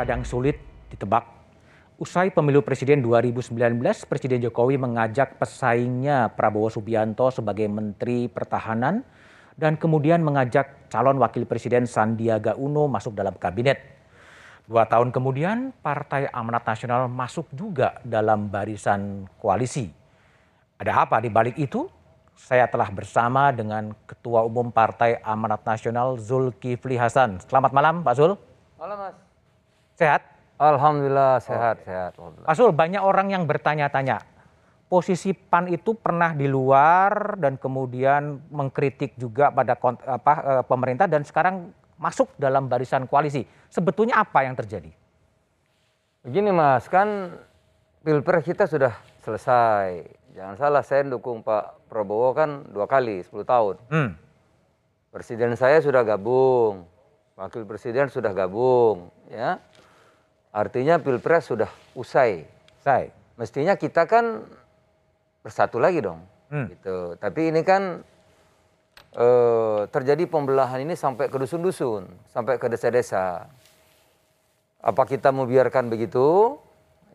Kadang sulit ditebak. Usai pemilu presiden 2019, Presiden Jokowi mengajak pesaingnya Prabowo Subianto sebagai Menteri Pertahanan dan kemudian mengajak calon wakil presiden Sandiaga Uno masuk dalam kabinet. Dua tahun kemudian, Partai Amanat Nasional masuk juga dalam barisan koalisi. Ada apa di balik itu? Saya telah bersama dengan Ketua Umum Partai Amanat Nasional Zulkifli Hasan. Selamat malam Pak Zul. Malam Mas. Sehat? Alhamdulillah sehat, sehat. Alhamdulillah. Pak Zul, banyak orang yang bertanya-tanya. Posisi PAN itu pernah di luar dan kemudian mengkritik juga pada apa, eh, pemerintah dan sekarang masuk dalam barisan koalisi. Sebetulnya apa yang terjadi? Begini Mas, kan Pilpres kita sudah selesai. Jangan salah, saya dukung Pak Prabowo kan dua kali, 10 tahun. Hmm. Presiden saya sudah gabung, Wakil Presiden sudah gabung, ya. Artinya Pilpres sudah usai. Saya. Mestinya kita kan bersatu lagi dong, Hmm. gitu. Tapi ini kan eh, terjadi pembelahan ini sampai ke dusun-dusun, sampai ke desa-desa. Apa kita mau biarkan begitu?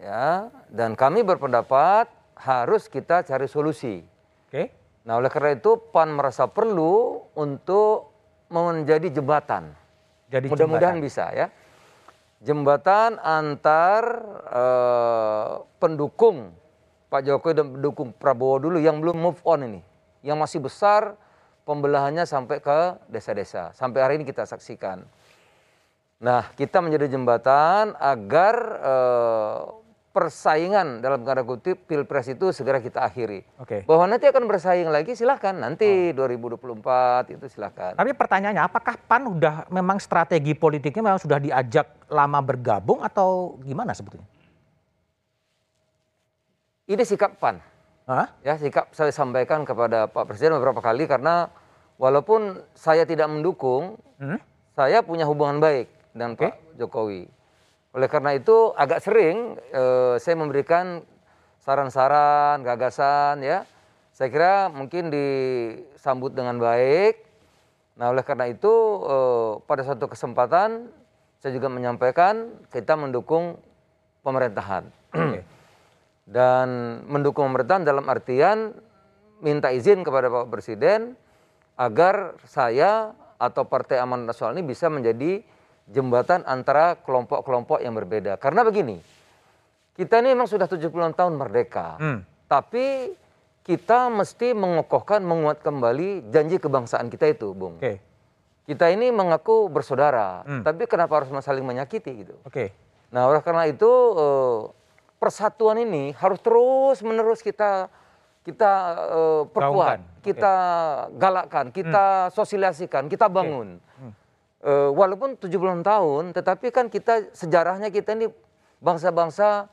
Ya, dan kami berpendapat harus kita cari solusi. Oke. Nah, oleh karena itu PAN merasa perlu untuk menjadi jembatan. Jadi Mudah-mudahan bisa ya. Jembatan antar eh, pendukung Pak Jokowi dan pendukung Prabowo dulu yang belum move on ini. Yang masih besar pembelahannya sampai ke desa-desa. Sampai hari ini kita saksikan. Nah, kita menjadi jembatan agar eh, persaingan dalam tanda kutip Pilpres itu segera kita akhiri. Oke. Bahwa nanti akan bersaing lagi silahkan. Nanti 2024 itu silahkan. Tapi pertanyaannya, apakah PAN udah memang strategi politiknya memang sudah diajak lama bergabung atau gimana sebetulnya? Ini sikap PAN. Hah? Ya, sikap saya sampaikan kepada Pak Presiden beberapa kali karena walaupun saya tidak mendukung, Hmm? saya punya hubungan baik dengan Pak Jokowi. Oleh karena itu agak sering eh, saya memberikan saran-saran, gagasan ya. Saya kira mungkin disambut dengan baik. Nah, oleh karena itu eh, pada suatu kesempatan saya juga menyampaikan kita mendukung pemerintahan. Dan mendukung pemerintahan dalam artian minta izin kepada Pak Presiden agar saya atau Partai Amanat Nasional ini bisa menjadi jembatan antara kelompok-kelompok yang berbeda. Karena begini, kita ini memang sudah 70 tahun merdeka, Hmm. tapi kita mesti mengokohkan, menguat kembali janji kebangsaan kita itu, Bung. Oke. Kita ini mengaku bersaudara, Hmm. tapi kenapa harus saling menyakiti gitu? Oke. Nah, oleh karena itu eh, persatuan ini harus terus menerus kita kita eh, perkuat, Gaungkan. Kita galakkan, kita sosialisasikan, kita bangun. Eh, walaupun 70 tahun, tetapi kan kita sejarahnya kita ini bangsa-bangsa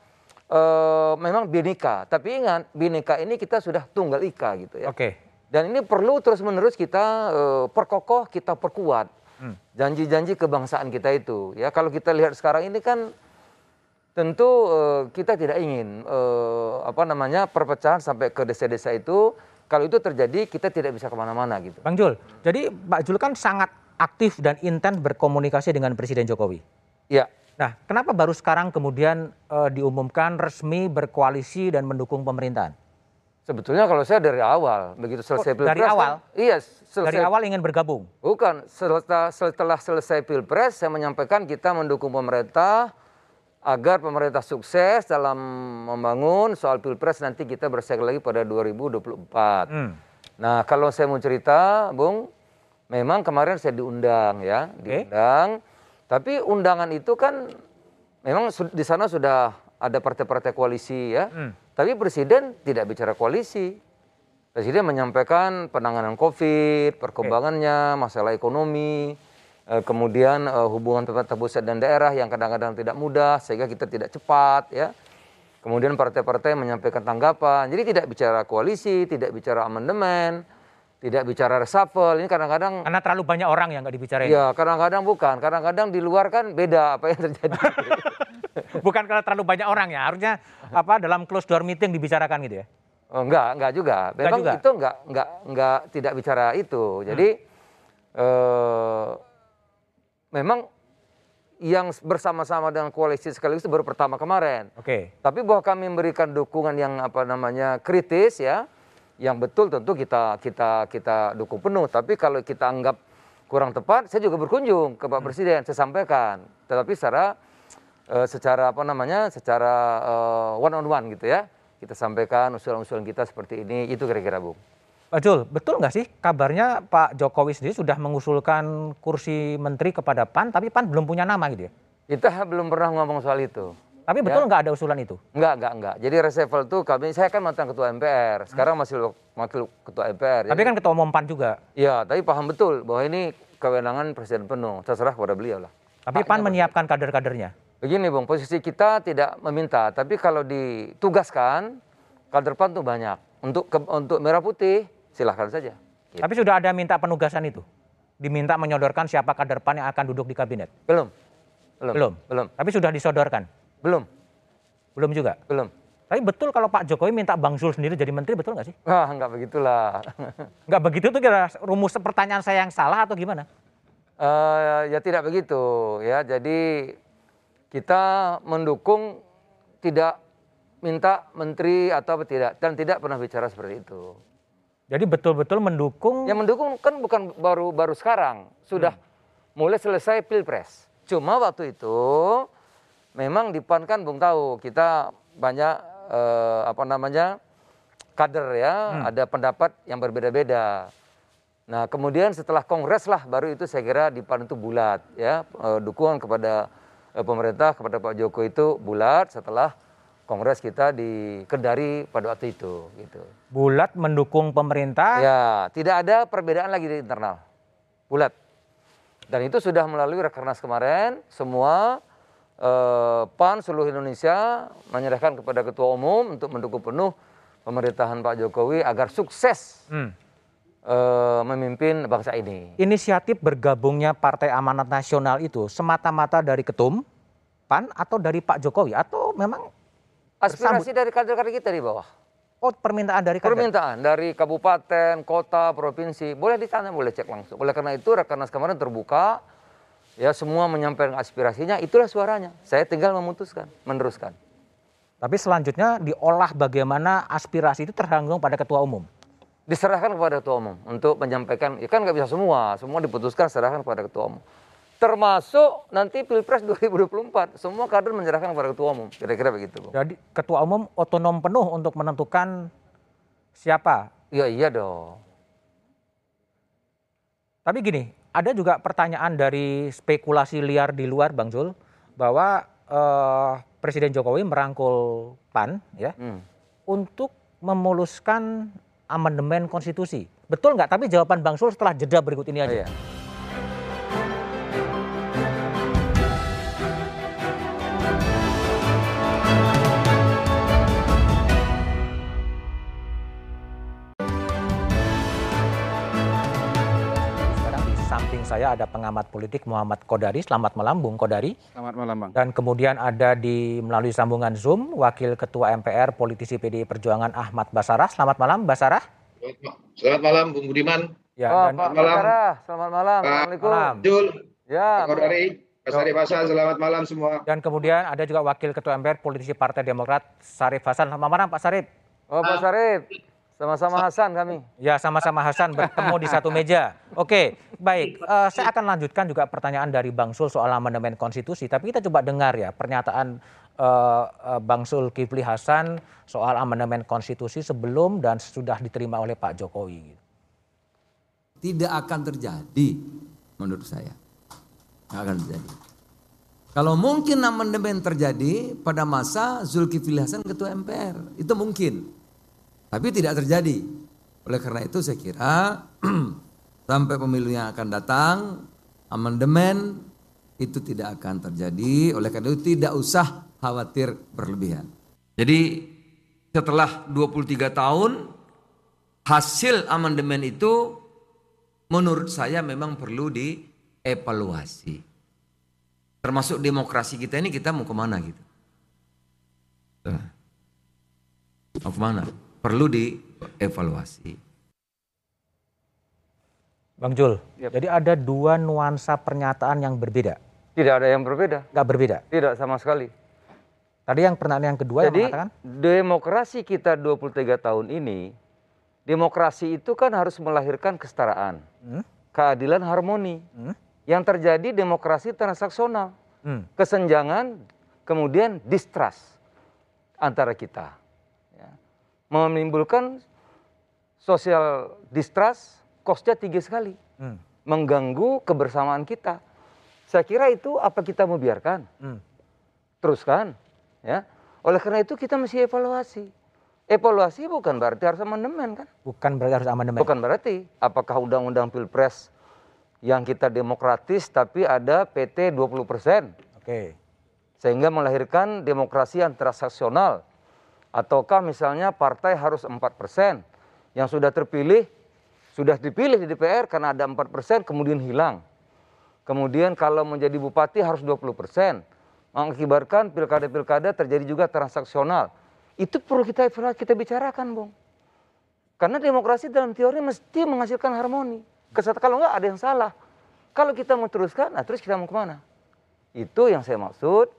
eh, memang bineka. Tapi ingat, bineka ini kita sudah tunggal ika gitu ya. Oke. Dan ini perlu terus-menerus kita eh, perkokoh, kita perkuat Hmm. janji-janji kebangsaan kita itu. Ya kalau kita lihat sekarang ini kan tentu eh, kita tidak ingin eh, apa namanya perpecahan sampai ke desa-desa itu. Kalau itu terjadi kita tidak bisa ke mana-mana gitu. Bang Jul, jadi Pak Jul kan sangat aktif dan intens berkomunikasi dengan Presiden Jokowi. Ya, Nah, kenapa baru sekarang kemudian eh, diumumkan resmi berkoalisi dan mendukung pemerintahan? sebetulnya kalau saya dari awal begitu selesai Oh, dari pilpres. awal? kan- iya, selesai. Dari awal ingin bergabung. Bukan, setelah, setelah selesai pilpres saya menyampaikan kita mendukung pemerintah agar pemerintah sukses dalam membangun soal pilpres nanti kita bersaing lagi pada 2024. Hmm. Nah kalau saya mau cerita, Bung, memang kemarin saya diundang ya, diundang. Tapi undangan itu kan memang di sana sudah ada partai-partai koalisi ya. Hmm. Tapi presiden tidak bicara koalisi. Presiden menyampaikan penanganan COVID, perkembangannya, masalah ekonomi, eh, kemudian eh, hubungan pemerintah pusat dan daerah yang kadang-kadang tidak mudah sehingga kita tidak cepat ya. Kemudian partai-partai menyampaikan tanggapan. Jadi tidak bicara koalisi, tidak bicara amandemen, tidak bicara reshuffle. Ini kadang-kadang Karena terlalu banyak orang yang nggak dibicarain. ya kadang-kadang bukan, kadang-kadang di luar kan beda apa yang terjadi. Bukan karena terlalu banyak orang ya, harusnya apa dalam close door meeting dibicarakan gitu ya. Oh, enggak, enggak juga. Memang juga? Hmm. itu enggak, enggak, enggak tidak bicara itu. Jadi eh, memang yang bersama-sama dengan koalisi sekaligus itu baru pertama kemarin. Oke. Tapi bahwa kami memberikan dukungan yang apa namanya kritis ya, yang betul tentu kita kita kita dukung penuh. Tapi kalau kita anggap kurang tepat, saya juga berkunjung ke Pak Hmm. Presiden, saya sampaikan. Tetapi secara eh, secara apa namanya, secara one on one gitu ya, kita sampaikan usulan-usulan kita seperti ini. Itu kira-kira Bung. Pak Jul, betul nggak sih kabarnya Pak Jokowi sendiri sudah mengusulkan kursi menteri kepada PAN, tapi PAN belum punya nama gitu ya? Kita belum pernah ngomong soal itu. Tapi betul nggak ada usulan itu? Enggak, enggak, enggak. Jadi reshuffle itu kami, saya kan mantan ketua MPR, sekarang masih wakil ketua MPR. Tapi Jadi- kan ketua umum PAN juga. Ya, tapi paham betul bahwa ini kewenangan presiden penuh. Terserah kepada beliau lah. Tapi PAN menyiapkan kader-kadernya. Begini, Bung, posisi kita tidak meminta, tapi kalau ditugaskan, kader PAN tuh banyak. Untuk ke- untuk merah putih, silahkan saja. Gitu. Tapi sudah ada minta penugasan itu? Diminta menyodorkan siapa kader PAN yang akan duduk di kabinet? Belum. Belum. Belum? Belum. Tapi sudah disodorkan? Belum. Belum juga? Belum. Tapi betul kalau Pak Jokowi minta Bang Zul sendiri jadi menteri, betul nggak sih? Wah, enggak begitulah. Nggak begitu tuh kira rumus pertanyaan saya yang salah atau gimana? Eh, ya tidak begitu ya. Jadi kita mendukung tidak minta menteri atau tidak dan tidak pernah bicara seperti itu. Jadi betul-betul mendukung Yang mendukung kan bukan baru baru sekarang, sudah mulai selesai pilpres. Cuma waktu itu memang di PAN kan Bung tahu kita banyak eh, apa namanya kader ya, ada pendapat yang berbeda-beda. Nah kemudian setelah kongres lah baru itu saya kira di PAN itu bulat ya eh, dukungan kepada eh, pemerintah kepada Pak Jokowi itu bulat setelah kongres kita di Kendari pada waktu itu gitu. bulat mendukung pemerintah. Ya, tidak ada perbedaan lagi di internal. Bulat. Dan itu sudah melalui Rakernas kemarin, semua eh, PAN seluruh Indonesia menyerahkan kepada Ketua Umum untuk mendukung penuh pemerintahan Pak Jokowi agar sukses Hmm. eh, memimpin bangsa ini. Inisiatif bergabungnya Partai Amanat Nasional itu semata-mata dari ketum PAN atau dari Pak Jokowi atau memang Aspirasi dari kader-kader kita di bawah. oh permintaan dari kader? Permintaan dari kabupaten, kota, provinsi, boleh ditanya, boleh cek langsung. Oleh karena itu Rakernas kemarin terbuka, ya semua menyampaikan aspirasinya, itulah suaranya. Saya tinggal memutuskan, meneruskan. Tapi selanjutnya diolah bagaimana aspirasi itu tergantung pada ketua umum. Diserahkan kepada ketua umum untuk menyampaikan, ya kan nggak bisa semua, semua diputuskan serahkan kepada ketua umum. Termasuk nanti Pilpres 2024, semua kader menyerahkan kepada ketua umum, kira-kira begitu. Bung. Jadi ketua umum otonom penuh untuk menentukan siapa. Ya iya dong. Tapi gini, ada juga pertanyaan dari spekulasi liar di luar Bang Zul bahwa eh, Presiden Jokowi merangkul PAN ya Hmm. untuk memuluskan amandemen konstitusi. Betul nggak? Tapi jawaban Bang Zul setelah jeda berikut ini Oh, aja. iya. Saya ada pengamat politik Muhammad Kodari. Selamat malam Bung Kodari. Selamat malam Bang. Dan kemudian ada di melalui sambungan Zoom Wakil Ketua MPR Politisi PDI Perjuangan Ahmad Basarah. Selamat malam Basarah. Selamat malam Bung Budiman, Ya, Oh, dan Pak malam. Basara, selamat malam. Pak Assalamualaikum. malam. Jul, Ya, Pak Kodari, Pak Sari Hasan, selamat malam semua. Dan kemudian ada juga Wakil Ketua MPR Politisi Partai Demokrat Sarif Hasan. Selamat malam Pak Sarif. Oh Pak Sarif, sama-sama Hasan kami. Ya sama-sama Hasan bertemu di satu meja. Oke, baik. Eh, saya akan lanjutkan juga pertanyaan dari Bang Sul soal amandemen konstitusi. Tapi kita coba dengar ya pernyataan eh, eh, Bang Sul Kifli Hasan soal amandemen konstitusi sebelum dan sudah diterima oleh Pak Jokowi. tidak akan terjadi menurut saya. Tidak akan terjadi. Kalau mungkin amandemen terjadi pada masa Zulkifli Hasan ketua MPR, itu mungkin. Tapi tidak terjadi. Oleh karena itu saya kira sampai pemilu yang akan datang amandemen itu tidak akan terjadi. Oleh karena itu tidak usah khawatir berlebihan. Jadi setelah 23 tahun hasil amandemen itu menurut saya memang perlu dievaluasi. Termasuk demokrasi kita ini kita mau ke mana gitu. Mau ke mana? Perlu dievaluasi. Bang Jul, Yap. jadi ada dua nuansa pernyataan yang berbeda Tidak ada yang berbeda. Nggak berbeda. Tidak sama sekali. Tadi yang pertanyaan yang kedua yang Jadi mengatakan demokrasi kita 23 tahun ini, demokrasi itu kan harus melahirkan kesetaraan, Hmm? keadilan, harmoni. Hmm? Yang terjadi demokrasi transaksional, Hmm. kesenjangan, kemudian distrust antara kita. Menimbulkan social distrust, kosnya tinggi sekali, Hmm. mengganggu kebersamaan kita. Saya kira itu apa kita mau biarkan? Hmm. teruskan ya oleh karena itu kita mesti evaluasi evaluasi bukan berarti harus amandemen kan Bukan berarti harus amandemen. bukan berarti apakah undang-undang pilpres yang kita demokratis tapi ada PT 20% Oke. sehingga melahirkan demokrasi yang transaksional ataukah misalnya partai harus 4% yang sudah terpilih sudah dipilih di DPR karena ada 4% kemudian hilang. Kemudian kalau menjadi bupati harus 20% mengakibatkan pilkada-pilkada terjadi juga transaksional. Itu perlu kita kita bicarakan bung. Karena demokrasi dalam teori mesti menghasilkan harmoni. Kesat kalau enggak ada yang salah. Kalau kita mau teruskan nah terus kita mau ke mana? Itu yang saya maksud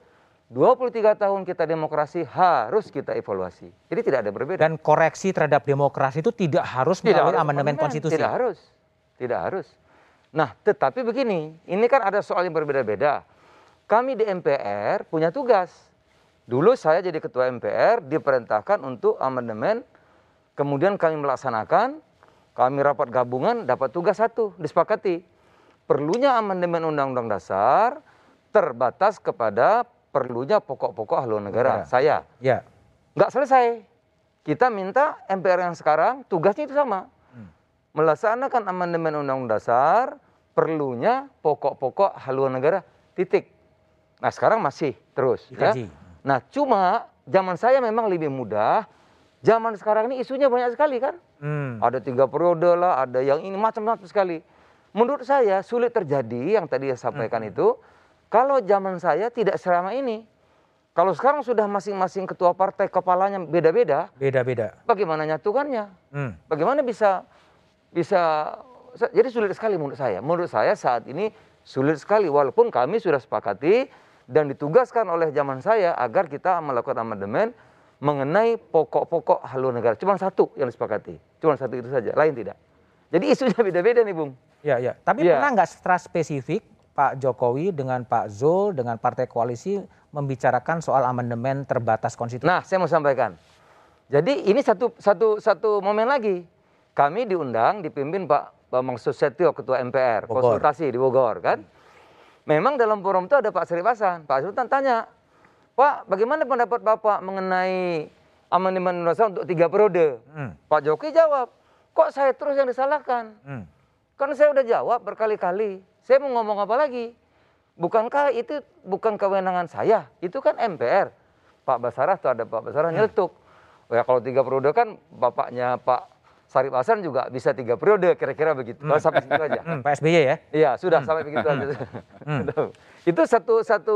23 tahun kita demokrasi harus kita evaluasi. Jadi tidak ada berbeda. Dan koreksi terhadap demokrasi itu tidak harus tidak melalui harus amandemen amandemen. konstitusi. Tidak harus. Tidak harus. Nah, tetapi begini, ini kan ada soal yang berbeda-beda. Kami di MPR punya tugas. Dulu saya jadi ketua MPR diperintahkan untuk amandemen, kemudian kami melaksanakan, kami rapat gabungan dapat tugas satu, disepakati. Perlunya amandemen Undang-Undang Dasar terbatas kepada perlunya pokok-pokok haluan negara. Negara. Saya Ya. nggak selesai. Kita minta MPR yang sekarang tugasnya itu sama. Melaksanakan amandemen Undang-Undang Dasar perlunya pokok-pokok haluan negara titik. Nah sekarang masih terus. Ya. Nah cuma zaman saya memang lebih mudah. Zaman sekarang ini isunya banyak sekali kan. Hmm. Ada tiga periode lah, ada yang ini macam-macam sekali. Menurut saya sulit terjadi yang tadi saya sampaikan itu kalau zaman saya tidak selama ini. Kalau sekarang sudah masing-masing ketua partai kepalanya beda-beda, Beda-beda. bagaimana nyatukannya? Hmm. Bagaimana bisa bisa jadi sulit sekali menurut saya. Menurut saya saat ini sulit sekali walaupun kami sudah sepakati dan ditugaskan oleh zaman saya agar kita melakukan amandemen mengenai pokok-pokok haluan negara. Cuma satu yang disepakati. Cuma satu itu saja, lain tidak. Jadi isunya beda-beda nih, Bung. Ya, ya. Tapi Iya. pernah nggak secara spesifik Pak Jokowi dengan Pak Zul dengan partai koalisi membicarakan soal amandemen terbatas konstitusi? Nah, saya mau sampaikan. Jadi ini satu satu satu momen lagi. Kami diundang dipimpin Pak Bambang Susetio Ketua MPR, Bogor. konsultasi di Bogor kan. Memang dalam forum itu ada Pak Sri Hasan. Pak Sultan tanya, Pak, bagaimana pendapat Bapak mengenai amandemen undang-undang untuk tiga periode? Hmm. Pak Jokowi jawab, kok saya terus yang disalahkan? Hmm. Kan saya udah jawab berkali-kali. Saya mau ngomong apa lagi? Bukankah itu bukan kewenangan saya? Itu kan MPR. Pak Basarah tuh ada Pak Basarah Hmm. nyeletuk. Ya kalau tiga periode kan bapaknya Pak Sarip Hasan juga bisa tiga periode kira-kira begitu. Kalau sampai situ aja. Hmm, Pak SBY ya? Iya sudah sampai begitu aja. Udah. Itu satu satu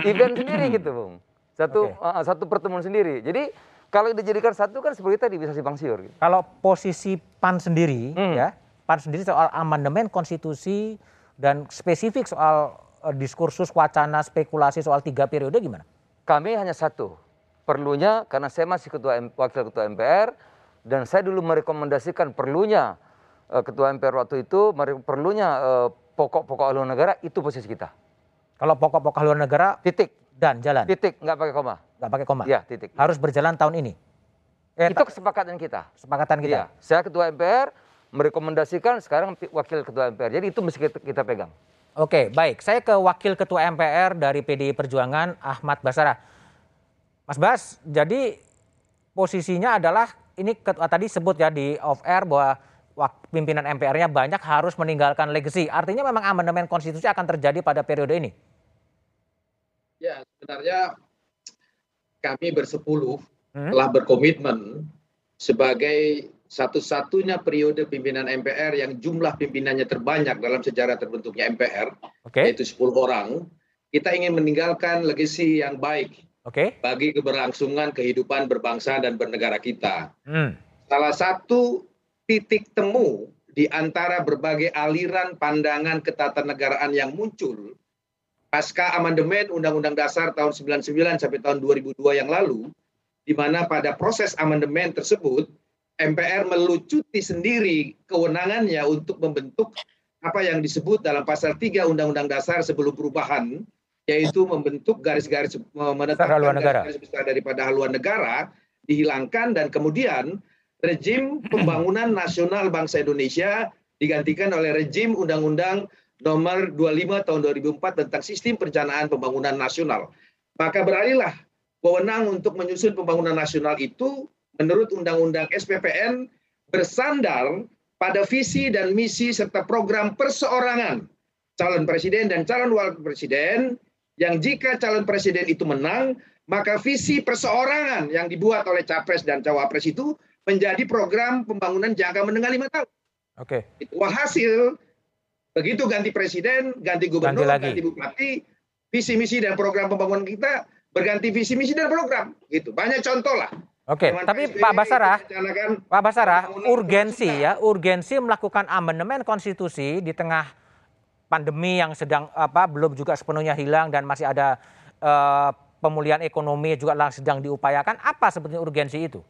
event sendiri gitu bung. Satu Oke. uh, satu pertemuan sendiri. Jadi kalau dijadikan satu kan seperti tadi bisa simpang siur. Gitu. Kalau posisi PAN sendiri Hmm. ya, PAN sendiri soal amandemen konstitusi dan spesifik soal eh, diskursus wacana spekulasi soal tiga periode gimana? Kami hanya satu. Perlunya karena saya masih ketua M- wakil ketua MPR dan saya dulu merekomendasikan perlunya eh, ketua MPR waktu itu perlunya eh, pokok-pokok haluan negara itu posisi kita. Kalau pokok-pokok haluan negara Titik, dan jalan, titik nggak pakai koma. nggak pakai koma. Ya titik. Harus berjalan tahun ini. Eh, itu ta- kesepakatan kita. kesepakatan kita. Iya, saya ketua MPR merekomendasikan sekarang wakil ketua MPR. Jadi itu mesti kita, kita pegang. Oke, baik. Saya ke Wakil Ketua MPR dari PDI Perjuangan, Ahmad Basara. Mas Bas, jadi posisinya adalah ini ketua tadi sebut ya di off air bahwa pimpinan MPR-nya banyak harus meninggalkan legacy. Artinya memang amandemen konstitusi akan terjadi pada periode ini. Ya, sebenarnya kami bersepuluh Hmm. telah berkomitmen sebagai satu-satunya periode pimpinan MPR yang jumlah pimpinannya terbanyak dalam sejarah terbentuknya MPR, Oke, yaitu 10 orang. Kita ingin meninggalkan legasi yang baik oke. bagi keberlangsungan kehidupan berbangsa dan bernegara kita. Hmm. Salah satu titik temu di antara berbagai aliran pandangan ketatanegaraan yang muncul pasca amandemen Undang-Undang Dasar tahun 99 sampai tahun 2002 yang lalu, di mana pada proses amandemen tersebut MPR melucuti sendiri kewenangannya untuk membentuk apa yang disebut dalam pasal 3 Undang-Undang Dasar sebelum perubahan, yaitu membentuk garis-garis menetapkan garis-garis besar daripada haluan negara dihilangkan dan kemudian rejim pembangunan nasional bangsa Indonesia digantikan oleh rejim Undang-Undang nomor 25 tahun 2004 tentang sistem perencanaan pembangunan nasional. Maka beralihlah wewenang untuk menyusun pembangunan nasional itu menurut Undang-Undang SPPN bersandar pada visi dan misi serta program perseorangan calon presiden dan calon wakil presiden yang jika calon presiden itu menang, maka visi perseorangan yang dibuat oleh capres dan cawapres itu menjadi program pembangunan jangka menengah lima tahun. Oke. Okay. Hasil begitu ganti presiden, ganti gubernur, ganti, ganti bupati, visi misi dan program pembangunan kita berganti visi misi dan program. Gitu. Banyak contoh lah. Oke, okay, tapi Pak Basara, Pak Basara, urgensi ya, urgensi melakukan amandemen konstitusi di tengah pandemi yang sedang apa belum juga sepenuhnya hilang dan masih ada uh, pemulihan ekonomi juga sedang diupayakan. Apa sebetulnya urgensi itu?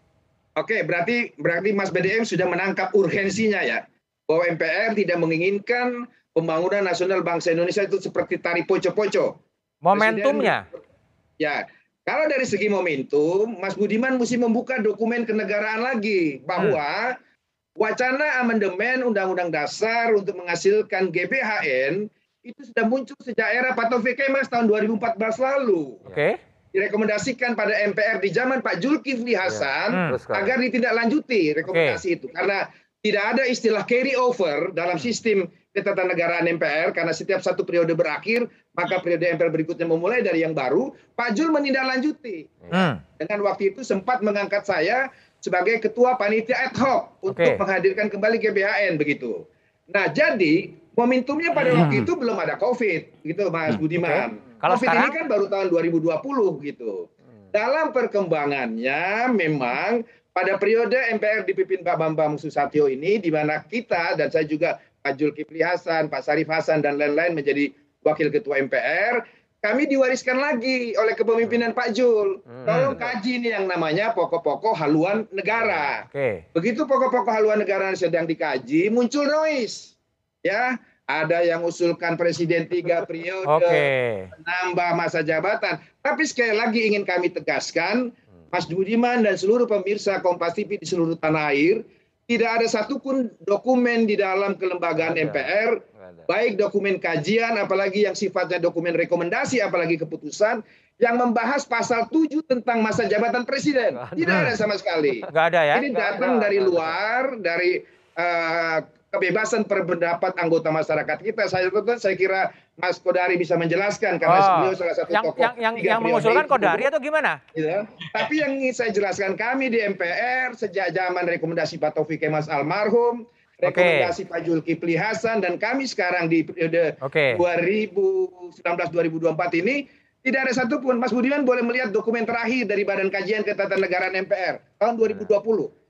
Oke, berarti berarti Mas BDM sudah menangkap urgensinya ya, bahwa MPR tidak menginginkan pembangunan nasional bangsa Indonesia itu seperti tari poco-poco. Momentumnya. Presiden, ya, kalau dari segi momentum, Mas Budiman mesti membuka dokumen kenegaraan lagi bahwa hmm. wacana amandemen Undang-Undang Dasar untuk menghasilkan GBHN itu sudah muncul sejak era Pak Taufik Kemas tahun 2014 lalu. Oke. Okay. Direkomendasikan pada MPR di zaman Pak Zulkifli. Hasan ya. hmm. agar ditindaklanjuti rekomendasi okay. itu karena tidak ada istilah carry over dalam sistem ketatanegaraan MPR karena setiap satu periode berakhir maka periode MPR berikutnya memulai dari yang baru Pak Jul menindaklanjuti hmm. dengan waktu itu sempat mengangkat saya sebagai ketua panitia ad hoc untuk menghadirkan kembali GBHN begitu nah jadi momentumnya pada hmm. waktu itu belum ada COVID gitu Mas hmm. Budiman okay. Kalau COVID sekarang... ini kan baru tahun 2020 gitu hmm. dalam perkembangannya memang pada periode MPR dipimpin Pak Bambang Susatyo ini di mana kita dan saya juga Pak Zulkifli Hasan, Pak Sarif Hasan dan lain-lain menjadi wakil ketua MPR, kami diwariskan lagi oleh kepemimpinan Pak Jul. Hmm. Tolong kaji nih yang namanya pokok-pokok haluan negara. Okay. Begitu pokok-pokok haluan negara yang sedang dikaji, muncul noise. Ya, ada yang usulkan presiden tiga periode, okay. menambah masa jabatan. Tapi sekali lagi ingin kami tegaskan, Mas Budiman dan seluruh pemirsa Kompas TV di seluruh tanah air, tidak ada satupun dokumen di dalam kelembagaan MPR, baik dokumen kajian, apalagi yang sifatnya dokumen rekomendasi, apalagi keputusan, yang membahas pasal 7 tentang masa jabatan presiden. Tidak ada sama sekali. Nggak ada ya? Ini datang dari luar, dari uh, kebebasan berpendapat anggota masyarakat kita. Saya saya kira Mas Kodari bisa menjelaskan karena oh, beliau salah satu yang, tokoh. Yang, yang, yang mengusulkan Kodari atau gimana? Ya. Tapi yang ingin saya jelaskan kami di MPR sejak zaman rekomendasi Pak Taufik Kemas almarhum, rekomendasi okay. Pak Zulkifli Hasan dan kami sekarang di periode okay. 2019-2024 ini tidak ada satupun Mas Budiman boleh melihat dokumen terakhir dari Badan Kajian Ketatanegaraan MPR tahun 2020.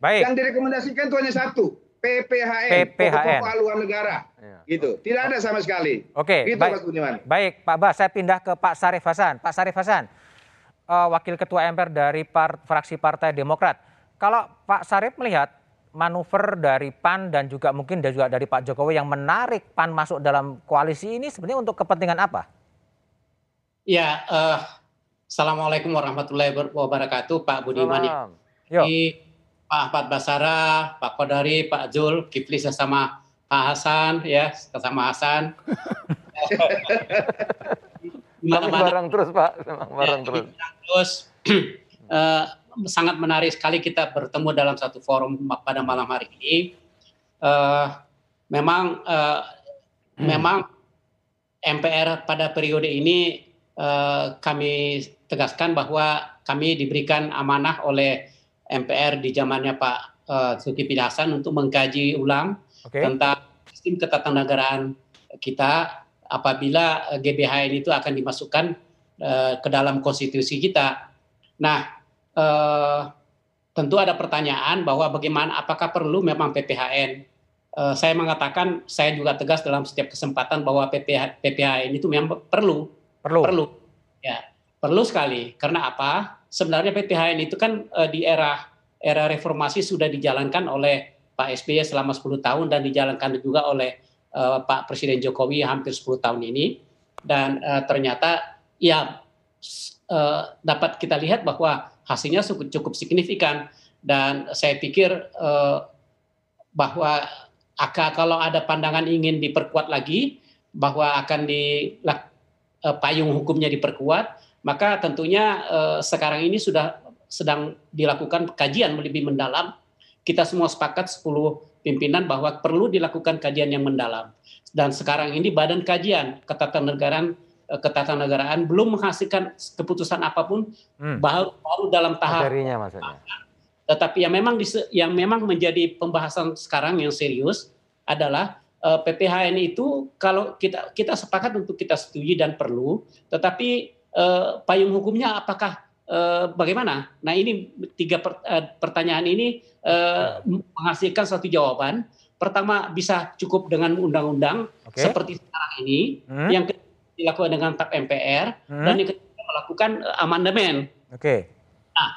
Baik. Yang direkomendasikan itu hanya satu, PPHN, PPHN. Pokok Haluan Negara. Ya. Gitu. Tidak ada sama sekali. Oke, gitu, baik, Mas Budiman. Baik, Pak Bas, saya pindah ke Pak Sarif Hasan. Pak Sarif Hasan, uh, Wakil Ketua MPR dari par, fraksi Partai Demokrat. Kalau Pak Sarif melihat manuver dari PAN dan juga mungkin juga dari Pak Jokowi yang menarik PAN masuk dalam koalisi ini sebenarnya untuk kepentingan apa? Ya, uh, Assalamualaikum warahmatullahi wabarakatuh, Pak Budiman. Yo. Pak Ahmad Basara, Pak Kodari, Pak Jul, Kifli sesama Pak Hasan, ya, sesama Hasan. Tapi bareng terus Pak, bareng ya, terus. Terus uh, sangat menarik sekali kita bertemu dalam satu forum pada malam hari ini. Uh, memang uh, hmm. memang MPR pada periode ini uh, kami tegaskan bahwa kami diberikan amanah oleh MPR di zamannya Pak uh, Zulkifli Hasan untuk mengkaji ulang okay. tentang sistem ketatanegaraan kita apabila GBHN itu akan dimasukkan uh, ke dalam konstitusi kita. Nah, uh, tentu ada pertanyaan bahwa bagaimana apakah perlu memang PPHN? Uh, saya mengatakan saya juga tegas dalam setiap kesempatan bahwa PPH, PPHN itu memang perlu Perlu. Perlu. Ya, perlu sekali. Karena apa? Sebenarnya PPHN itu kan uh, di era era reformasi sudah dijalankan oleh Pak SBY selama 10 tahun dan dijalankan juga oleh uh, Pak Presiden Jokowi hampir 10 tahun ini. Dan uh, ternyata ya uh, dapat kita lihat bahwa hasilnya cukup, cukup signifikan dan saya pikir uh, bahwa kalau ada pandangan ingin diperkuat lagi bahwa akan di uh, payung hukumnya diperkuat maka tentunya uh, sekarang ini sudah sedang dilakukan kajian lebih mendalam kita semua sepakat 10 pimpinan bahwa perlu dilakukan kajian yang mendalam dan sekarang ini badan kajian ketatanegaraan Eh, ketatanegaraan belum menghasilkan keputusan apa pun hmm. baru baru dalam tahap Materinya maksudnya. Tetapi yang memang yang memang menjadi pembahasan sekarang yang serius adalah uh, eh, PPHN itu kalau kita kita sepakat untuk kita setuju dan perlu, tetapi uh, payung hukumnya apakah uh, bagaimana? Nah ini tiga per, uh, pertanyaan ini uh, menghasilkan satu jawaban. Pertama bisa cukup dengan undang-undang okay. seperti sekarang ini. Hmm. Yang kedua dilakukan dengan tap MPR hmm. dan yang melakukan uh, amandemen. Oke. Okay. Nah,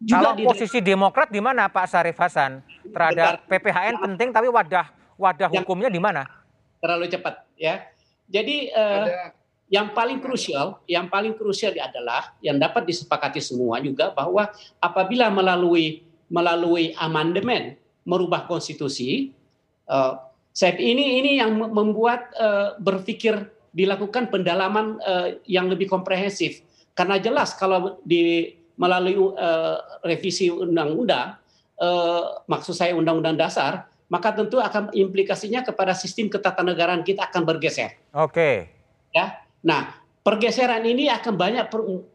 juga kalau di posisi Demokrat di mana Pak Sarif Hasan terhadap PPHN ya, penting tapi wadah wadah yang, hukumnya di mana? Terlalu cepat ya. Jadi uh, yang paling krusial, yang paling krusial adalah yang dapat disepakati semua juga bahwa apabila melalui melalui amandemen merubah konstitusi, uh, saya ini ini yang membuat uh, berpikir dilakukan pendalaman uh, yang lebih komprehensif karena jelas kalau di melalui uh, revisi undang-undang uh, maksud saya undang-undang dasar maka tentu akan implikasinya kepada sistem ketatanegaraan kita akan bergeser. Oke. Okay. Ya. Nah, pergeseran ini akan banyak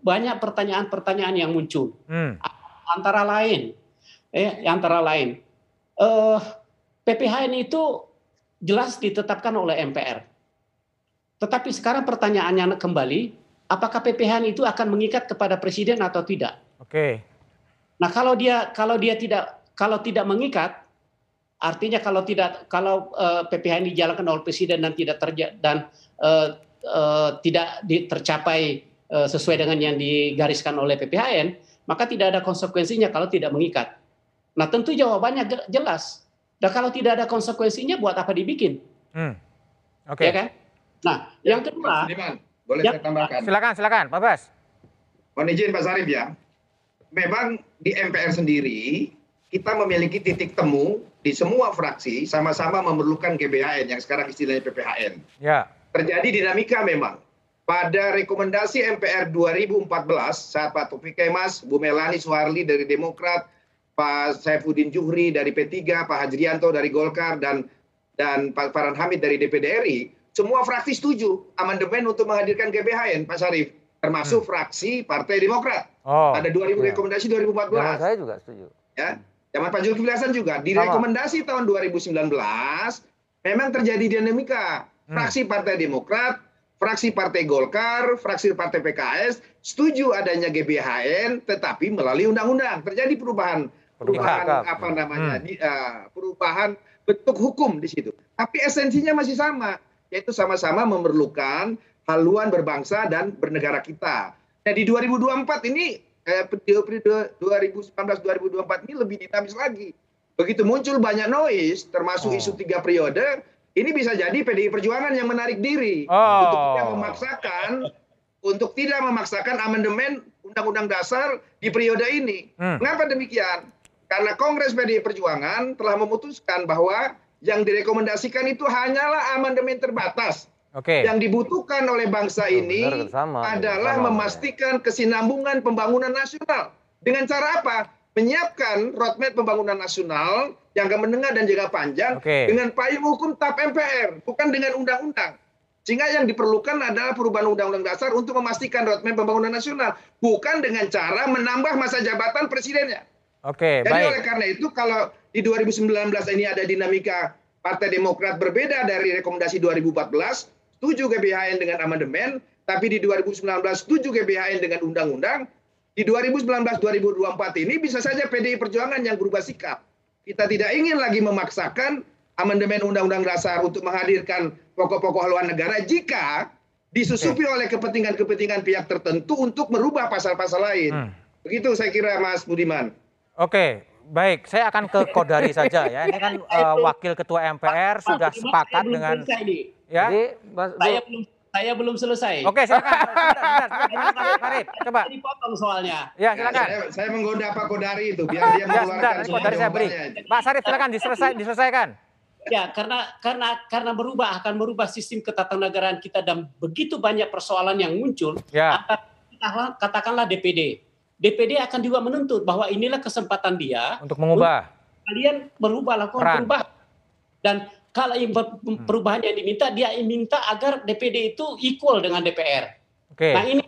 banyak pertanyaan-pertanyaan yang muncul. Hmm. Antara lain eh antara lain uh, PPHN itu jelas ditetapkan oleh MPR tetapi sekarang pertanyaannya kembali, apakah PPH itu akan mengikat kepada presiden atau tidak? Oke. Nah, kalau dia kalau dia tidak kalau tidak mengikat, artinya kalau tidak kalau uh, eh, PPH ini dijalankan oleh presiden dan tidak terja dan uh, uh, tidak di, tercapai uh, sesuai dengan yang digariskan oleh PPHN, maka tidak ada konsekuensinya kalau tidak mengikat. Nah, tentu jawabannya jelas. Dan kalau tidak ada konsekuensinya, buat apa dibikin? Hmm. Oke. Okay. Ya kan? Nah, yang kedua, Sediman, boleh yang, saya tambahkan? Silakan, silakan, Pak Bas. Mohon izin Pak Sarif ya. Memang di MPR sendiri kita memiliki titik temu di semua fraksi sama-sama memerlukan GBHN yang sekarang istilahnya PPHN. Ya. Terjadi dinamika memang. Pada rekomendasi MPR 2014 saat Pak Taufik Kemas, Bu Melani Soeharli dari Demokrat, Pak Saifuddin Juhri dari P3, Pak Hajrianto dari Golkar dan dan Pak Farhan Hamid dari DPD RI, semua fraksi setuju amandemen untuk menghadirkan GBHN, Pak Sarif, termasuk hmm. fraksi Partai Demokrat. Oh, Ada 2000 ya. rekomendasi 2014. Zaman saya juga setuju. Ya, zaman Pak Zulkifli Hasan juga. Di rekomendasi tahun 2019 memang terjadi dinamika. Hmm. Fraksi Partai Demokrat, fraksi Partai Golkar, fraksi Partai PKS setuju adanya GBHN, tetapi melalui undang-undang terjadi perubahan perubahan apa namanya hmm. di, uh, perubahan bentuk hukum di situ. Tapi esensinya masih sama yaitu sama-sama memerlukan haluan berbangsa dan bernegara kita. Nah di 2024 ini eh, 2019-2024 ini lebih dinamis lagi. Begitu muncul banyak noise, termasuk oh. isu tiga periode, ini bisa jadi PDI Perjuangan yang menarik diri oh. untuk tidak memaksakan untuk tidak memaksakan amandemen Undang-Undang Dasar di periode ini. Hmm. Mengapa demikian? Karena Kongres PDI Perjuangan telah memutuskan bahwa yang direkomendasikan itu hanyalah amandemen terbatas. Okay. Yang dibutuhkan oleh bangsa ini oh, sama, adalah sama, memastikan kesinambungan pembangunan nasional. Dengan cara apa? Menyiapkan roadmap pembangunan nasional yang menengah dan jangka panjang okay. dengan payung hukum TAP MPR, bukan dengan undang-undang. Sehingga yang diperlukan adalah perubahan undang-undang dasar untuk memastikan roadmap pembangunan nasional, bukan dengan cara menambah masa jabatan presidennya. Oke, Jadi baik. oleh karena itu kalau di 2019 ini ada dinamika Partai Demokrat berbeda dari rekomendasi 2014, setuju GBHN dengan amandemen, tapi di 2019 setuju GBHN dengan undang-undang, di 2019-2024 ini bisa saja PDI Perjuangan yang berubah sikap. Kita tidak ingin lagi memaksakan amandemen Undang-Undang Dasar untuk menghadirkan pokok-pokok haluan negara jika disusupi okay. oleh kepentingan-kepentingan pihak tertentu untuk merubah pasal-pasal lain. Hmm. Begitu saya kira Mas Budiman. Oke, baik. Saya akan ke Kodari saja ya. Ini kan uh, wakil ketua MPR Pak, sudah sepakat dengan ya. Jadi, Mas, saya belum saya belum selesai. Oke, silakan. Farid, coba. Dipotong soalnya. Ya, silakan. Saya, saya menggoda Pak Kodari itu biar dia ya, mengeluarkan ya, Kodari saya beri. Pak Sarif silakan diselesai, diselesaikan. Ya, karena karena karena berubah akan merubah sistem ketatanegaraan kita dan begitu banyak persoalan yang muncul. Ya. Katakanlah DPD. DPD akan juga menuntut bahwa inilah kesempatan dia untuk mengubah. Untuk kalian merubah lakukan Peran. perubahan. Dan kalau hmm. perubahan yang diminta dia minta agar DPD itu equal dengan DPR. Oke. Okay. Nah ini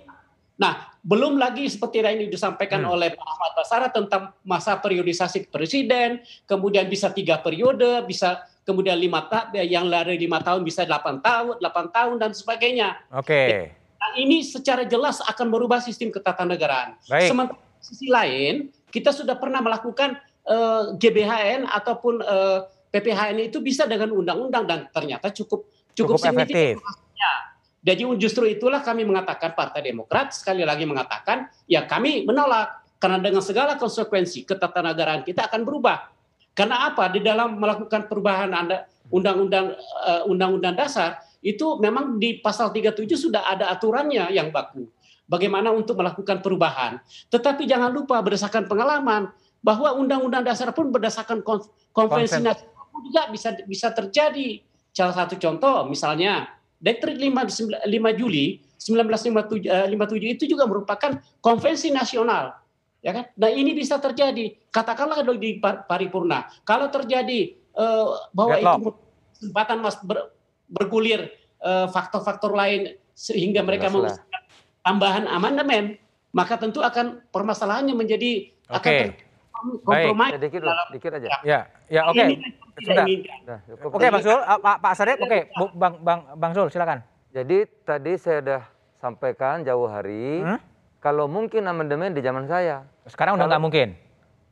Nah, belum lagi seperti yang ini disampaikan hmm. oleh Pak Ahmad Basara tentang masa periodisasi presiden, kemudian bisa tiga periode, bisa kemudian lima tahun, yang lari lima tahun bisa delapan tahun, delapan tahun dan sebagainya. Oke. Okay. Nah, ini secara jelas akan merubah sistem ketatanegaraan. Baik. Sementara sisi lain, kita sudah pernah melakukan uh, eh, GBHN ataupun uh, PPHN itu bisa dengan undang-undang dan ternyata cukup cukup, cukup efektif. Jadi justru itulah kami mengatakan Partai Demokrat sekali lagi mengatakan ya kami menolak karena dengan segala konsekuensi ketatanegaraan kita akan berubah. Karena apa? Di dalam melakukan perubahan Anda undang-undang uh, undang-undang dasar itu memang di pasal 37 sudah ada aturannya yang baku. Bagaimana untuk melakukan perubahan. Tetapi jangan lupa berdasarkan pengalaman bahwa undang-undang dasar pun berdasarkan konvensi nasional juga bisa bisa terjadi. Salah satu contoh misalnya Dekret 5, 5 Juli 1957 uh, itu juga merupakan konvensi nasional ya kan? Nah ini bisa terjadi. Katakanlah di paripurna, kalau terjadi uh, bahwa Deadlock. itu kesempatan mas ber, bergulir eh, faktor-faktor lain sehingga mereka mau tambahan amandemen, maka tentu akan permasalahannya menjadi okay. akan kompromi. Baik, dikit, dalam, dikit aja. Ya, ya oke. Okay. Sudah. Oke, okay, Bang Zul, uh, Pak Pak Sarip, oke, okay. Bang Bang Bang Zul silakan. Jadi tadi saya sudah sampaikan jauh hari. Hmm? Kalau mungkin amandemen di zaman saya. Sekarang udah nggak mungkin.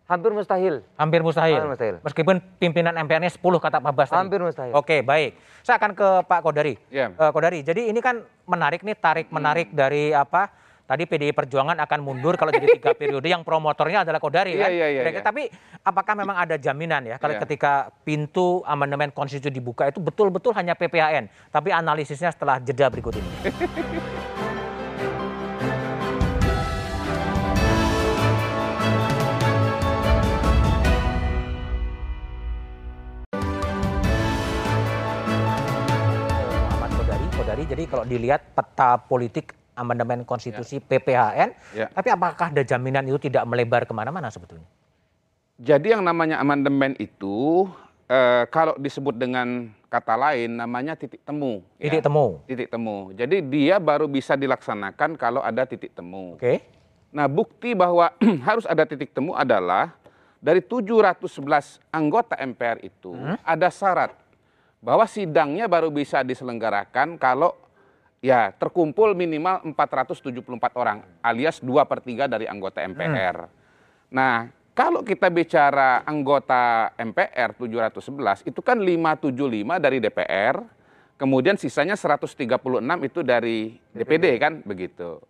Hampir mustahil. Hampir mustahil. Hampir mustahil. Meskipun pimpinan MPR-nya 10 kata Pak Bas. Hampir mustahil. Oke, baik. Saya akan ke Pak Kodari. Yeah. Ya. Uh, Kodari, jadi ini kan menarik nih tarik menarik hmm. dari apa? Tadi PDI Perjuangan akan mundur kalau jadi tiga periode yang promotornya adalah Kodari iya, kan. Iya, iya, iya. Tapi apakah memang ada jaminan ya kalau yeah. ketika pintu amandemen konstitusi dibuka itu betul-betul hanya PPHN, tapi analisisnya setelah jeda berikut ini. Kodari. Jadi kalau dilihat peta politik amandemen konstitusi ya. PPHN, ya. tapi apakah ada jaminan itu tidak melebar ke mana-mana sebetulnya? Jadi yang namanya amandemen itu eh, kalau disebut dengan kata lain namanya titik temu. Ya. Titik ya. temu. Titik temu. Jadi dia baru bisa dilaksanakan kalau ada titik temu. Oke. Okay. Nah bukti bahwa harus ada titik temu adalah dari 711 anggota MPR itu hmm? ada syarat bahwa sidangnya baru bisa diselenggarakan kalau ya terkumpul minimal 474 orang alias 2 per 3 dari anggota MPR. Hmm. Nah, kalau kita bicara anggota MPR 711 itu kan 575 dari DPR, kemudian sisanya 136 itu dari DPD, DPD kan begitu.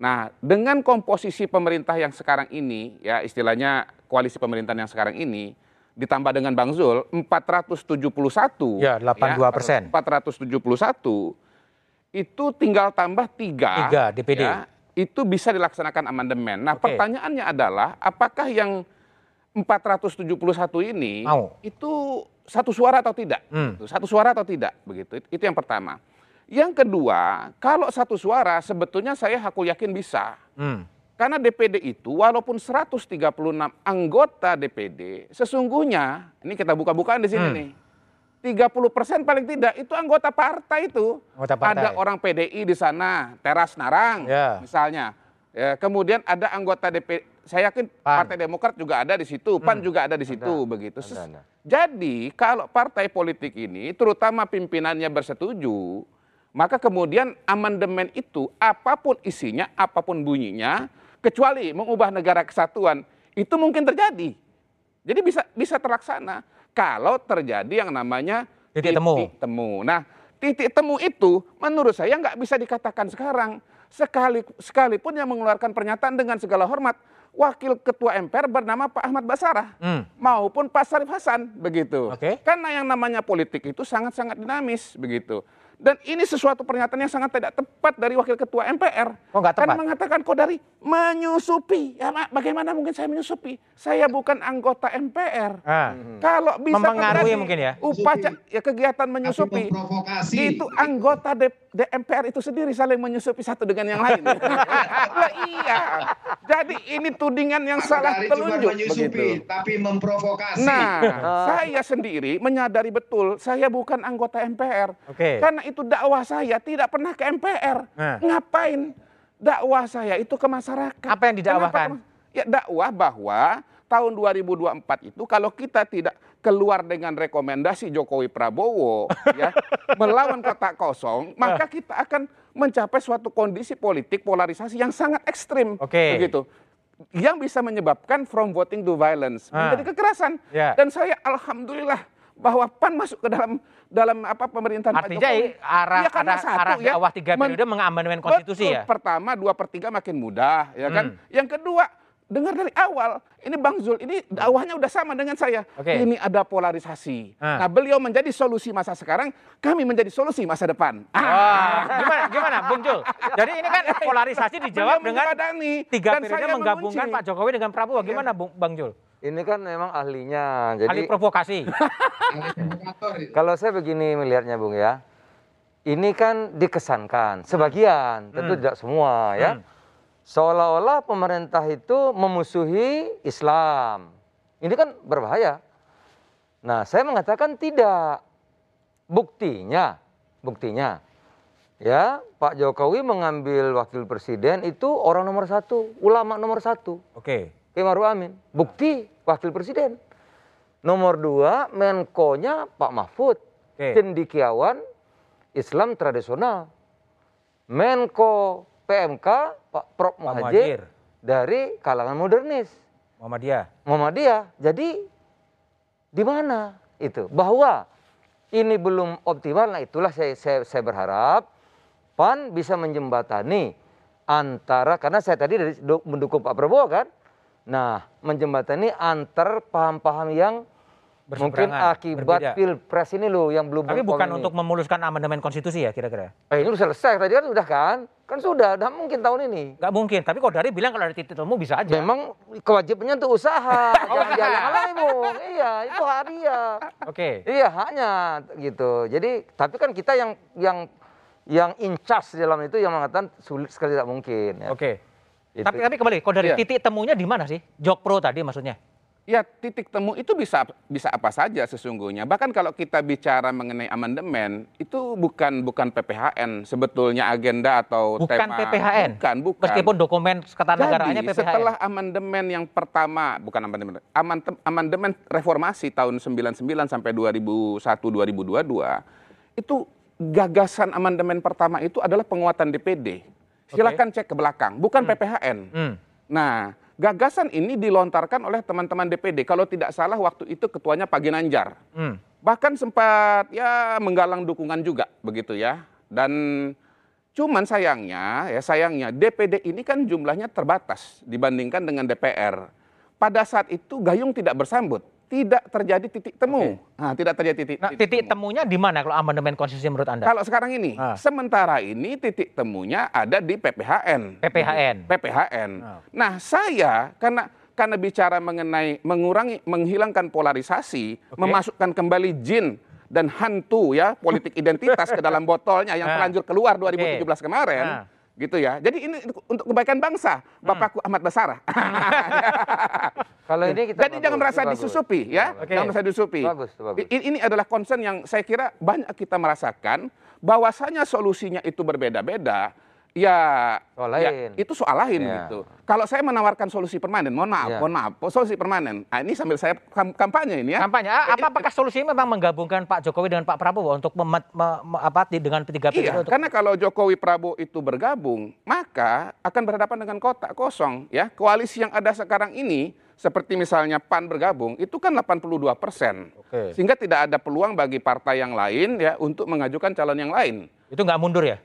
Nah, dengan komposisi pemerintah yang sekarang ini, ya istilahnya koalisi pemerintahan yang sekarang ini, ditambah dengan Bang Zul 471 ya 82 persen ya, 471 itu tinggal tambah tiga, tiga DPD ya, itu bisa dilaksanakan amandemen. Nah okay. pertanyaannya adalah apakah yang 471 ini Mau. itu satu suara atau tidak? Hmm. Satu suara atau tidak begitu? Itu yang pertama. Yang kedua, kalau satu suara sebetulnya saya hakul yakin bisa. Hmm. Karena DPD itu walaupun 136 anggota DPD, sesungguhnya ini kita buka-bukaan di sini hmm. nih. 30 persen paling tidak itu anggota partai itu. Anggota partai. Ada orang PDI di sana, Teras Narang yeah. misalnya. Ya, kemudian ada anggota DPD, saya yakin PAN. Partai Demokrat juga ada di situ, PAN hmm. juga ada di situ ada. begitu. Ada, ada. Jadi kalau partai politik ini terutama pimpinannya bersetuju, maka kemudian amandemen itu apa pun isinya, apa pun bunyinya, kecuali mengubah negara kesatuan itu mungkin terjadi. Jadi bisa bisa terlaksana kalau terjadi yang namanya titik temu. temu. Nah, titik temu itu menurut saya nggak bisa dikatakan sekarang. Sekali, sekalipun yang mengeluarkan pernyataan dengan segala hormat, wakil ketua MPR bernama Pak Ahmad Basarah hmm. maupun Pak Sarif Hasan begitu. Okay. Karena yang namanya politik itu sangat-sangat dinamis begitu. Dan ini sesuatu pernyataan yang sangat tidak tepat dari Wakil Ketua MPR. Oh, tepat? Kan mengatakan kok dari menyusupi. Ya, bagaimana mungkin saya menyusupi? Saya bukan anggota MPR. Ah. Kalau bisa mempengaruhi mungkin ya. Upacara ya kegiatan menyusupi. Itu anggota MPR itu sendiri saling menyusupi satu dengan yang lain. nah, iya. Jadi ini tudingan yang salah telunjuk menyusupi, begitu. tapi memprovokasi. Nah, saya sendiri menyadari betul saya bukan anggota MPR. Oke. Okay. Karena itu dakwah saya tidak pernah ke MPR. Nah. Ngapain dakwah saya itu ke masyarakat? Apa yang didakwahkan? Ya dakwah bahwa tahun 2024 itu kalau kita tidak keluar dengan rekomendasi Jokowi Prabowo ya melawan kota kosong, maka kita akan mencapai suatu kondisi politik polarisasi yang sangat ekstrim okay. begitu yang bisa menyebabkan from voting to violence ah. menjadi kekerasan. Yeah. Dan saya alhamdulillah bahwa PAN masuk ke dalam dalam apa pemerintahan Artinya Pak Jokowi. arah ya, arah, satu, arah ya, awal tiga periode mengamandemen konstitusi betul, ya. Pertama dua per tiga makin mudah ya kan. Hmm. Yang kedua dengar dari awal ini Bang Zul ini dakwahnya udah sama dengan saya. Okay. Ini ada polarisasi. Ah. Nah beliau menjadi solusi masa sekarang, kami menjadi solusi masa depan. Ah. gimana gimana Bung Zul? Jadi ini kan polarisasi dijawab dengan tiga periode menggabungkan mengunci. Pak Jokowi dengan Prabowo. Gimana Bung Bang Zul? Ini kan memang ahlinya. Jadi ahli provokasi. kalau saya begini melihatnya Bung ya. Ini kan dikesankan sebagian, tentu hmm. tidak semua ya. Hmm. Seolah-olah pemerintah itu memusuhi Islam. Ini kan berbahaya. Nah, saya mengatakan tidak. Buktinya, buktinya, ya Pak Jokowi mengambil wakil presiden itu orang nomor satu, ulama nomor satu. Oke. Kiai Maruf Amin. Bukti wakil presiden. Nomor dua, Menko-nya Pak Mahfud. Okay. Cendikiawan Islam tradisional. Menko PMK Pak Prof Muhajir dari kalangan modernis. Muhammadiyah. Muhammadiyah. Jadi di mana itu? Bahwa ini belum optimal. Nah itulah saya, saya, saya berharap PAN bisa menjembatani antara karena saya tadi dari mendukung Pak Prabowo kan Nah, menjembatani antar paham-paham yang mungkin akibat berbeda. pilpres ini loh yang belum Tapi bukan ini. untuk memuluskan amandemen konstitusi ya kira-kira? Eh, ini udah selesai tadi kan sudah kan? Kan sudah, udah mungkin tahun ini. Gak mungkin, tapi kok dari bilang kalau ada titik temu bisa aja. Memang kewajibannya untuk usaha, oh, jangan jalan ibu. Iya, itu hak dia. Oke. Okay. Iya, haknya gitu. Jadi, tapi kan kita yang yang yang in charge dalam itu yang mengatakan sulit sekali tidak mungkin. Ya. Oke. Okay. Itu. Tapi tapi kembali, kok dari ya. titik temunya di mana sih? Jok Pro tadi maksudnya? Ya titik temu itu bisa bisa apa saja sesungguhnya. Bahkan kalau kita bicara mengenai amandemen itu bukan bukan PPHN sebetulnya agenda atau bukan tema. PPHN. Bukan, bukan. Meskipun dokumen ketanegaraannya PPHN. setelah amandemen yang pertama, bukan amandemen, amandemen reformasi tahun 99 sampai 2001 2022 itu gagasan amandemen pertama itu adalah penguatan DPD Silakan cek ke belakang, bukan hmm. PPHN. Hmm. Nah, gagasan ini dilontarkan oleh teman-teman DPD. Kalau tidak salah waktu itu ketuanya Pak Ginanjar. Hmm. Bahkan sempat ya menggalang dukungan juga begitu ya. Dan cuman sayangnya ya sayangnya DPD ini kan jumlahnya terbatas dibandingkan dengan DPR. Pada saat itu Gayung tidak bersambut tidak terjadi titik temu. Okay. Nah, tidak terjadi titik. Nah, titik, titik temu. temunya di mana kalau amandemen konstitusi menurut Anda? Kalau sekarang ini, ah. sementara ini titik temunya ada di PPHN. PPHN. PPHN. Ah. Nah, saya karena karena bicara mengenai mengurangi menghilangkan polarisasi, okay. memasukkan kembali jin dan hantu ya politik identitas ke dalam botolnya yang ah. terlanjur keluar 2017 okay. kemarin. Ah gitu ya. Jadi ini untuk kebaikan bangsa, hmm. Bapakku hmm. Ahmad Basarah. Kalau ini kita Jadi bagus, jangan merasa bagus. disusupi ya, okay. jangan merasa disusupi. Bagus, bagus. Ini, ini adalah concern yang saya kira banyak kita merasakan bahwasanya solusinya itu berbeda-beda Ya, soal ya, lain. itu soal lain ya. gitu. Kalau saya menawarkan solusi permanen, mohon maaf, ya. mohon maaf, solusi permanen. Nah, ini sambil saya kampanye ini ya. Kampanye. Apa apakah solusi memang menggabungkan Pak Jokowi dengan Pak Prabowo untuk memet, me, me, apa dengan tiga Iya, untuk... karena kalau Jokowi Prabowo itu bergabung, maka akan berhadapan dengan kotak kosong ya. Koalisi yang ada sekarang ini seperti misalnya PAN bergabung itu kan 82 persen, sehingga tidak ada peluang bagi partai yang lain ya untuk mengajukan calon yang lain. Itu nggak mundur ya?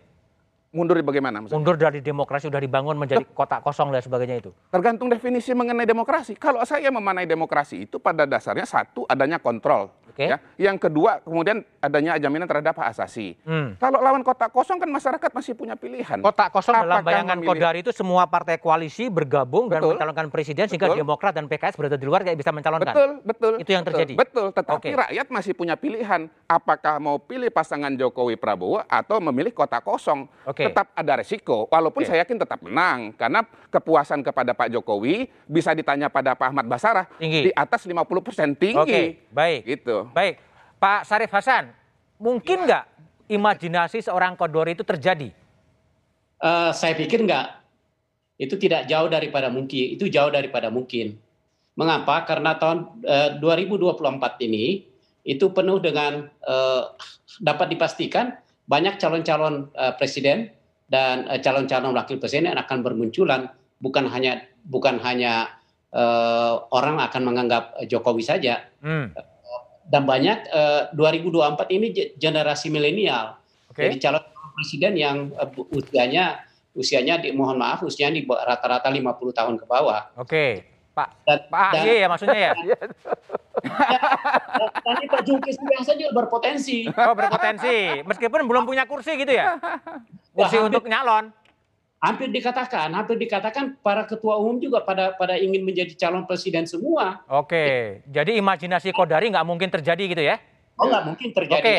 Mundur bagaimana? Maksudnya? Mundur dari demokrasi sudah dibangun menjadi kotak kosong dan sebagainya itu. Tergantung definisi mengenai demokrasi. Kalau saya memanai demokrasi itu pada dasarnya satu adanya kontrol. Okay. Ya. Yang kedua kemudian adanya jaminan terhadap hak asasi. Hmm. Kalau lawan kotak kosong kan masyarakat masih punya pilihan. Kotak kosong Apakah dalam bayangan memilih... Kodari itu semua partai koalisi bergabung betul. dan mencalonkan presiden sehingga betul. Demokrat dan PKS berada di luar kayak bisa mencalonkan. Betul, betul. Itu yang terjadi. Betul, tetapi okay. rakyat masih punya pilihan apakah mau pilih pasangan Jokowi Prabowo atau memilih kotak kosong. Okay. Tetap ada resiko walaupun okay. saya yakin tetap menang karena kepuasan kepada Pak Jokowi bisa ditanya pada Pak Ahmad Basarah tinggi. di atas 50% tinggi. Oke, okay. baik. Gitu. Baik, Pak Sarif Hasan, mungkin nggak imajinasi seorang Kodori itu terjadi? Uh, saya pikir nggak. Itu tidak jauh daripada mungkin. Itu jauh daripada mungkin. Mengapa? Karena tahun uh, 2024 ini itu penuh dengan uh, dapat dipastikan banyak calon-calon uh, presiden dan calon-calon uh, wakil presiden yang akan bermunculan bukan hanya bukan hanya uh, orang akan menganggap Jokowi saja. Hmm dan banyak uh, eh, 2024 ini generasi milenial. Okay. Jadi calon presiden yang uh, usianya usianya di, mohon maaf usianya di rata-rata 50 tahun ke bawah. Oke. Okay. Pak dan, Pak AHY ya maksudnya ya. Nanti Pak Zulkifli Hasan juga berpotensi. Oh, berpotensi. Meskipun belum punya kursi gitu ya. Kursi ya, untuk nyalon hampir dikatakan, hampir dikatakan para ketua umum juga pada pada ingin menjadi calon presiden semua. Oke, jadi imajinasi Kodari nggak mungkin terjadi gitu ya? Oh nggak mungkin terjadi. Oke,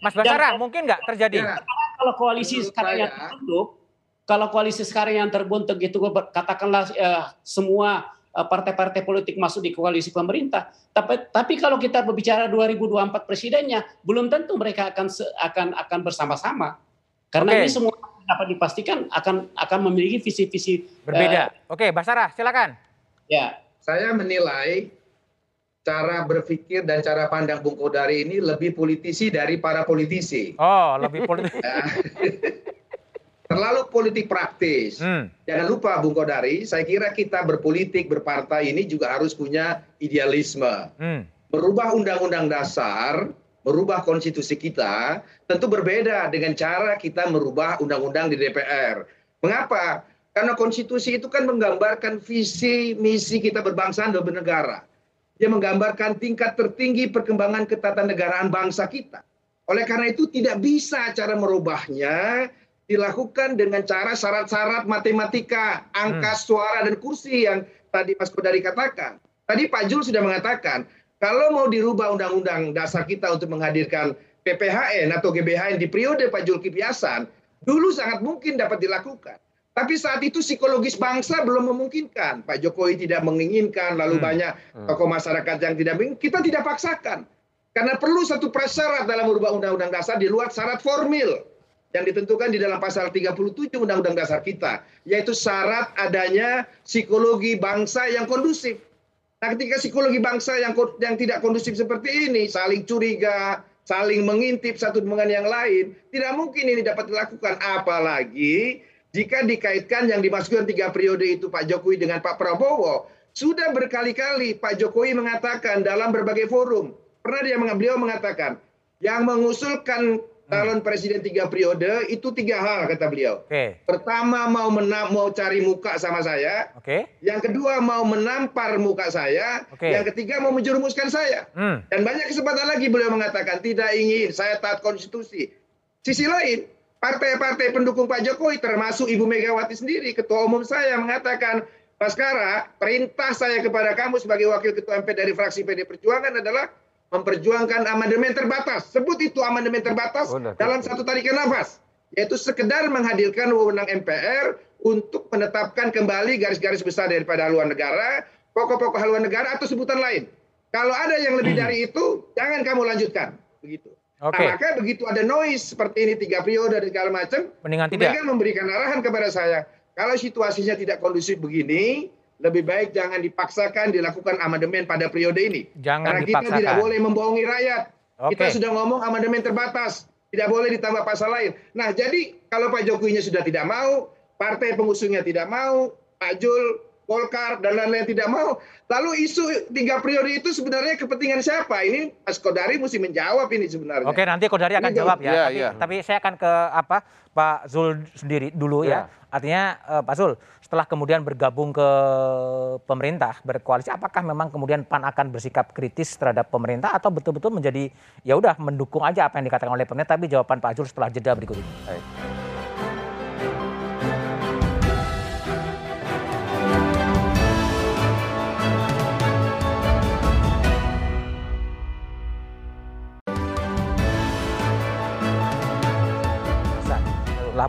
Mas Basara mungkin nggak terjadi? Ya, kalau koalisi sekarang yang terbentuk, kalau koalisi sekarang yang terbentuk itu katakanlah eh, semua eh, partai-partai politik masuk di koalisi pemerintah. Tapi tapi kalau kita berbicara 2024 presidennya, belum tentu mereka akan akan akan bersama-sama. Karena okay. ini semua dapat dipastikan akan akan memiliki visi-visi berbeda. Uh, Oke, Basara, silakan. Ya, saya menilai cara berpikir dan cara pandang Bung Kodari ini lebih politisi dari para politisi. Oh, lebih politisi. Ya. Terlalu politik praktis. Hmm. Jangan lupa Bung Kodari, saya kira kita berpolitik, berpartai ini juga harus punya idealisme. Hmm. Merubah undang-undang dasar merubah konstitusi kita tentu berbeda dengan cara kita merubah undang-undang di DPR. Mengapa? Karena konstitusi itu kan menggambarkan visi misi kita berbangsa dan bernegara. Dia menggambarkan tingkat tertinggi perkembangan ketatanegaraan bangsa kita. Oleh karena itu tidak bisa cara merubahnya dilakukan dengan cara syarat-syarat matematika, angka hmm. suara dan kursi yang tadi Mas Kodari katakan. Tadi Pak Jul sudah mengatakan, kalau mau dirubah undang-undang dasar kita untuk menghadirkan PPHN atau GBHN di periode Pak Zulkifli Hasan, dulu sangat mungkin dapat dilakukan. Tapi saat itu psikologis bangsa belum memungkinkan. Pak Jokowi tidak menginginkan, lalu hmm. banyak hmm. tokoh masyarakat yang tidak menginginkan. Kita tidak paksakan. Karena perlu satu prasyarat dalam merubah undang-undang dasar di luar syarat formil yang ditentukan di dalam pasal 37 Undang-Undang Dasar kita, yaitu syarat adanya psikologi bangsa yang kondusif. Nah, ketika psikologi bangsa yang yang tidak kondusif seperti ini, saling curiga, saling mengintip satu dengan yang lain, tidak mungkin ini dapat dilakukan. Apalagi jika dikaitkan yang dimasukkan tiga periode itu Pak Jokowi dengan Pak Prabowo, sudah berkali-kali Pak Jokowi mengatakan dalam berbagai forum, pernah dia beliau mengatakan, yang mengusulkan calon presiden tiga periode itu tiga hal kata beliau. Okay. Pertama mau menam, mau cari muka sama saya. Okay. Yang kedua mau menampar muka saya. Okay. Yang ketiga mau menjerumuskan saya. Hmm. Dan banyak kesempatan lagi beliau mengatakan tidak ingin saya taat konstitusi. Sisi lain partai-partai pendukung Pak Jokowi termasuk Ibu Megawati sendiri ketua umum saya mengatakan Baskara perintah saya kepada kamu sebagai wakil ketua MP dari fraksi PD Perjuangan adalah memperjuangkan amandemen terbatas. Sebut itu amandemen terbatas oh, dalam satu tarikan nafas. Yaitu sekedar menghadirkan wewenang MPR untuk menetapkan kembali garis-garis besar daripada haluan negara, pokok-pokok haluan negara atau sebutan lain. Kalau ada yang lebih dari itu, jangan kamu lanjutkan. Begitu. Okay. Nah, maka begitu ada noise seperti ini tiga periode dan segala macam, mendingan tidak. Memberikan arahan kepada saya, kalau situasinya tidak kondusif begini, lebih baik jangan dipaksakan dilakukan amandemen pada periode ini. Jangan Karena dipaksakan. kita tidak boleh membohongi rakyat. Okay. Kita sudah ngomong amandemen terbatas, tidak boleh ditambah pasal lain. Nah, jadi kalau Pak Jokowi sudah tidak mau, partai pengusungnya tidak mau, Pak Jul, Golkar dan lain-lain tidak mau. Lalu isu tiga periode itu sebenarnya kepentingan siapa? Ini Mas Kodari mesti menjawab ini sebenarnya. Oke, nanti Kodari akan ini jawab ya. ya, tapi, ya. tapi saya akan ke apa Pak Zul sendiri dulu ya. ya. Artinya uh, Pak Zul, setelah kemudian bergabung ke pemerintah, berkoalisi, apakah memang kemudian PAN akan bersikap kritis terhadap pemerintah atau betul-betul menjadi ya udah mendukung aja apa yang dikatakan oleh pemerintah? Tapi jawaban Pak Zul setelah jeda berikut ini. Baik.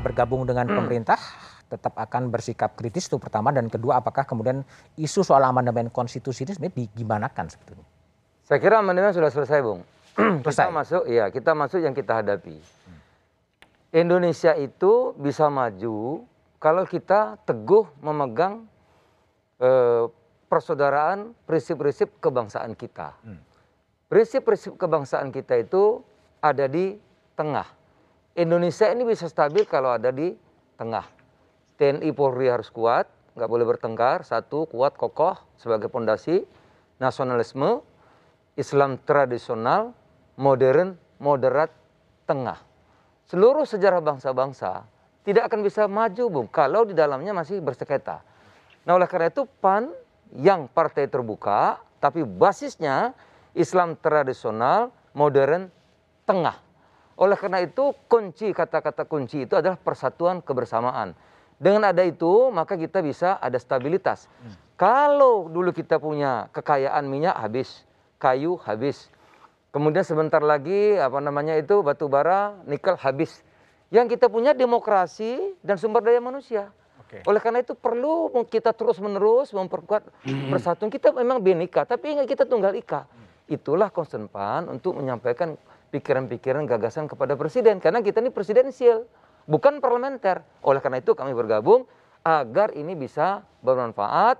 Bergabung dengan hmm. pemerintah tetap akan bersikap kritis itu pertama dan kedua apakah kemudian isu soal amandemen konstitusi ini sebenarnya digimanakan sebetulnya? Saya kira amandemen sudah selesai, Bung. selesai. Kita masuk, ya kita masuk yang kita hadapi. Hmm. Indonesia itu bisa maju kalau kita teguh memegang eh, persaudaraan prinsip-prinsip kebangsaan kita. Hmm. Prinsip-prinsip kebangsaan kita itu ada di tengah Indonesia ini bisa stabil kalau ada di tengah. TNI Polri harus kuat, nggak boleh bertengkar. Satu, kuat, kokoh sebagai pondasi. Nasionalisme, Islam tradisional, modern, moderat, tengah. Seluruh sejarah bangsa-bangsa tidak akan bisa maju, Bung, kalau di dalamnya masih bersengketa. Nah, oleh karena itu PAN yang partai terbuka, tapi basisnya Islam tradisional, modern, tengah. Oleh karena itu kunci kata-kata kunci itu adalah persatuan kebersamaan. Dengan ada itu maka kita bisa ada stabilitas. Hmm. Kalau dulu kita punya kekayaan minyak habis, kayu habis. Kemudian sebentar lagi apa namanya itu batu bara, nikel habis. Yang kita punya demokrasi dan sumber daya manusia. Okay. Oleh karena itu perlu kita terus-menerus memperkuat hmm. persatuan. Kita memang bineka, tapi ingat kita tunggal ika. Hmm. Itulah konsen PAN untuk menyampaikan pikiran-pikiran gagasan kepada presiden karena kita ini presidensial bukan parlementer oleh karena itu kami bergabung agar ini bisa bermanfaat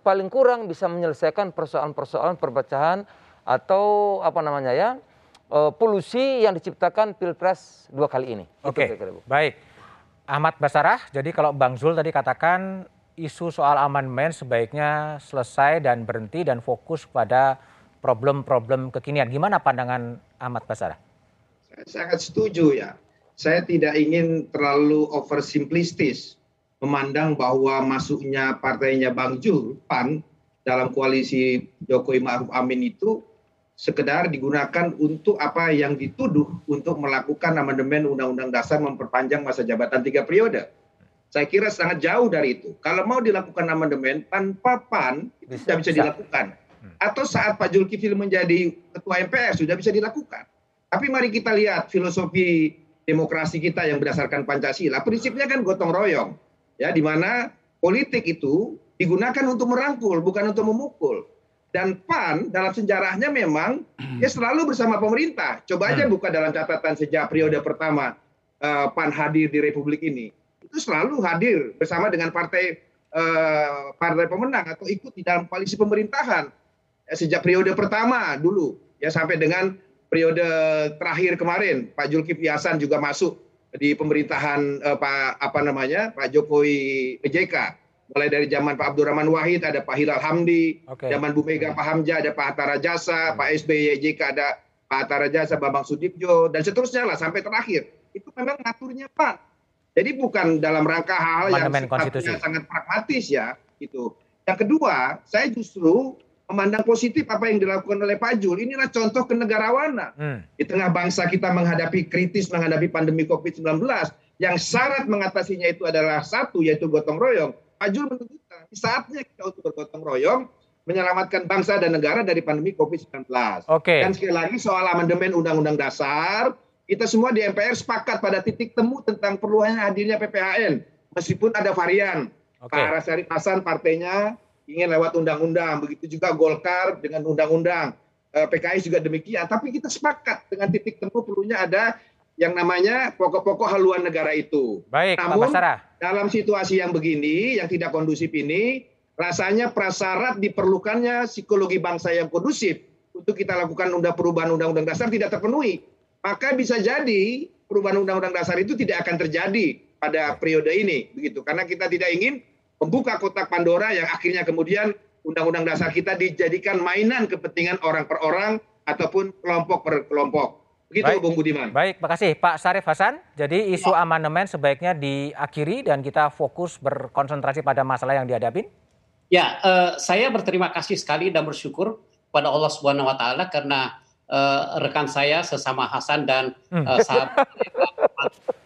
paling kurang bisa menyelesaikan persoalan-persoalan perpecahan atau apa namanya ya uh, polusi yang diciptakan pilpres dua kali ini. Oke, okay. baik. Ahmad Basarah, jadi kalau Bang Zul tadi katakan isu soal amandemen sebaiknya selesai dan berhenti dan fokus pada problem-problem kekinian. Gimana pandangan Ahmad Basara? Saya sangat setuju ya. Saya tidak ingin terlalu oversimplistis memandang bahwa masuknya partainya Bang Jul, PAN, dalam koalisi Jokowi Ma'ruf Amin itu sekedar digunakan untuk apa yang dituduh untuk melakukan amandemen Undang-Undang Dasar memperpanjang masa jabatan tiga periode. Saya kira sangat jauh dari itu. Kalau mau dilakukan amandemen tanpa PAN, itu bisa, tidak bisa, bisa dilakukan atau saat Pak Zulkifli menjadi ketua MPR sudah bisa dilakukan. Tapi mari kita lihat filosofi demokrasi kita yang berdasarkan Pancasila. Prinsipnya kan gotong royong. Ya, di mana politik itu digunakan untuk merangkul, bukan untuk memukul. Dan PAN dalam sejarahnya memang ya selalu bersama pemerintah. Coba aja hmm. buka dalam catatan sejak periode pertama uh, PAN hadir di Republik ini. Itu selalu hadir bersama dengan partai uh, partai pemenang atau ikut di dalam koalisi pemerintahan sejak periode pertama dulu ya sampai dengan periode terakhir kemarin Pak Zulkifli Hasan juga masuk di pemerintahan eh, Pak apa namanya Pak Jokowi JK mulai dari zaman Pak Abdurrahman Wahid ada Pak Hilal Hamdi okay. zaman Bu Mega Pak Hamja ada Pak Hatta Rajasa hmm. Pak SBY JK ada Pak Hatta Rajasa Bambang Sudibjo dan seterusnya lah sampai terakhir. Itu memang ngaturnya Pak. Jadi bukan dalam rangka hal-hal yang sangat pragmatis ya itu yang kedua saya justru memandang positif apa yang dilakukan oleh Pak Jul. Inilah contoh kenegarawanan. Hmm. Di tengah bangsa kita menghadapi kritis, menghadapi pandemi COVID-19, yang syarat mengatasinya itu adalah satu, yaitu gotong royong. Pak Jul menunjukkan saatnya kita untuk bergotong royong, menyelamatkan bangsa dan negara dari pandemi COVID-19. Okay. Dan sekali lagi soal amandemen Undang-Undang Dasar, kita semua di MPR sepakat pada titik temu tentang perlunya hadirnya PPHN, meskipun ada varian. Okay. Pak Rasari Hasan partainya ingin lewat undang-undang. Begitu juga Golkar dengan undang-undang. PKS juga demikian. Tapi kita sepakat dengan titik temu perlunya ada yang namanya pokok-pokok haluan negara itu. Baik, Namun, Pak Basara. dalam situasi yang begini, yang tidak kondusif ini, rasanya prasyarat diperlukannya psikologi bangsa yang kondusif untuk kita lakukan undang perubahan undang-undang dasar tidak terpenuhi. Maka bisa jadi perubahan undang-undang dasar itu tidak akan terjadi pada periode ini, begitu. Karena kita tidak ingin membuka kotak Pandora yang akhirnya kemudian undang-undang dasar kita dijadikan mainan kepentingan orang per orang ataupun kelompok per kelompok. Begitu Baik. Bung Budiman. Baik, makasih Pak Sarif Hasan. Jadi isu amandemen sebaiknya diakhiri dan kita fokus berkonsentrasi pada masalah yang dihadapin. Ya, uh, saya berterima kasih sekali dan bersyukur pada Allah Subhanahu Wa Taala karena uh, rekan saya sesama Hasan dan uh, sahabat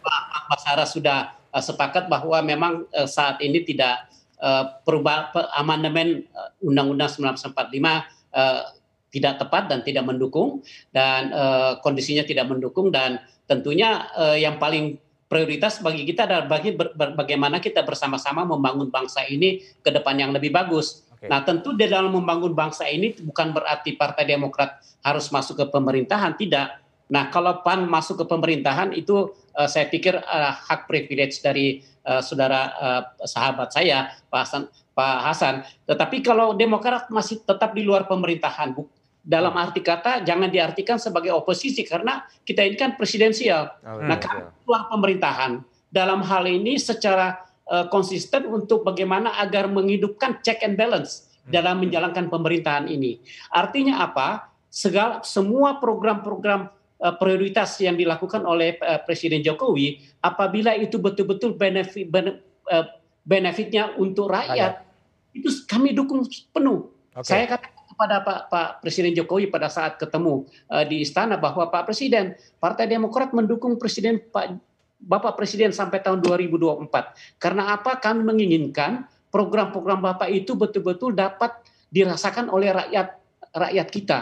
Pak Basara sudah uh, sepakat bahwa memang uh, saat ini tidak uh, perubahan amandemen Undang-Undang 1945 uh, tidak tepat dan tidak mendukung dan uh, kondisinya tidak mendukung dan tentunya uh, yang paling prioritas bagi kita adalah bagi ber, ber, bagaimana kita bersama-sama membangun bangsa ini ke depan yang lebih bagus. Okay. Nah, tentu di dalam membangun bangsa ini bukan berarti Partai Demokrat harus masuk ke pemerintahan, tidak. Nah, kalau PAN masuk ke pemerintahan itu uh, saya pikir uh, hak privilege dari uh, saudara uh, sahabat saya Pak Hasan, Pak Hasan. Tetapi kalau Demokrat masih tetap di luar pemerintahan, dalam arti kata jangan diartikan sebagai oposisi karena kita ini kan presidensial. Oh, nah, iya, keluar pemerintahan dalam hal ini secara uh, konsisten untuk bagaimana agar menghidupkan check and balance hmm. dalam menjalankan pemerintahan ini. Artinya apa? Segala semua program-program prioritas yang dilakukan oleh uh, Presiden Jokowi apabila itu betul-betul benefit uh, benefitnya untuk rakyat, rakyat itu kami dukung penuh. Okay. Saya katakan kepada Pak, Pak Presiden Jokowi pada saat ketemu uh, di istana bahwa Pak Presiden, Partai Demokrat mendukung Presiden Pak Bapak Presiden sampai tahun 2024. Karena apa? Kami menginginkan program-program Bapak itu betul-betul dapat dirasakan oleh rakyat rakyat kita.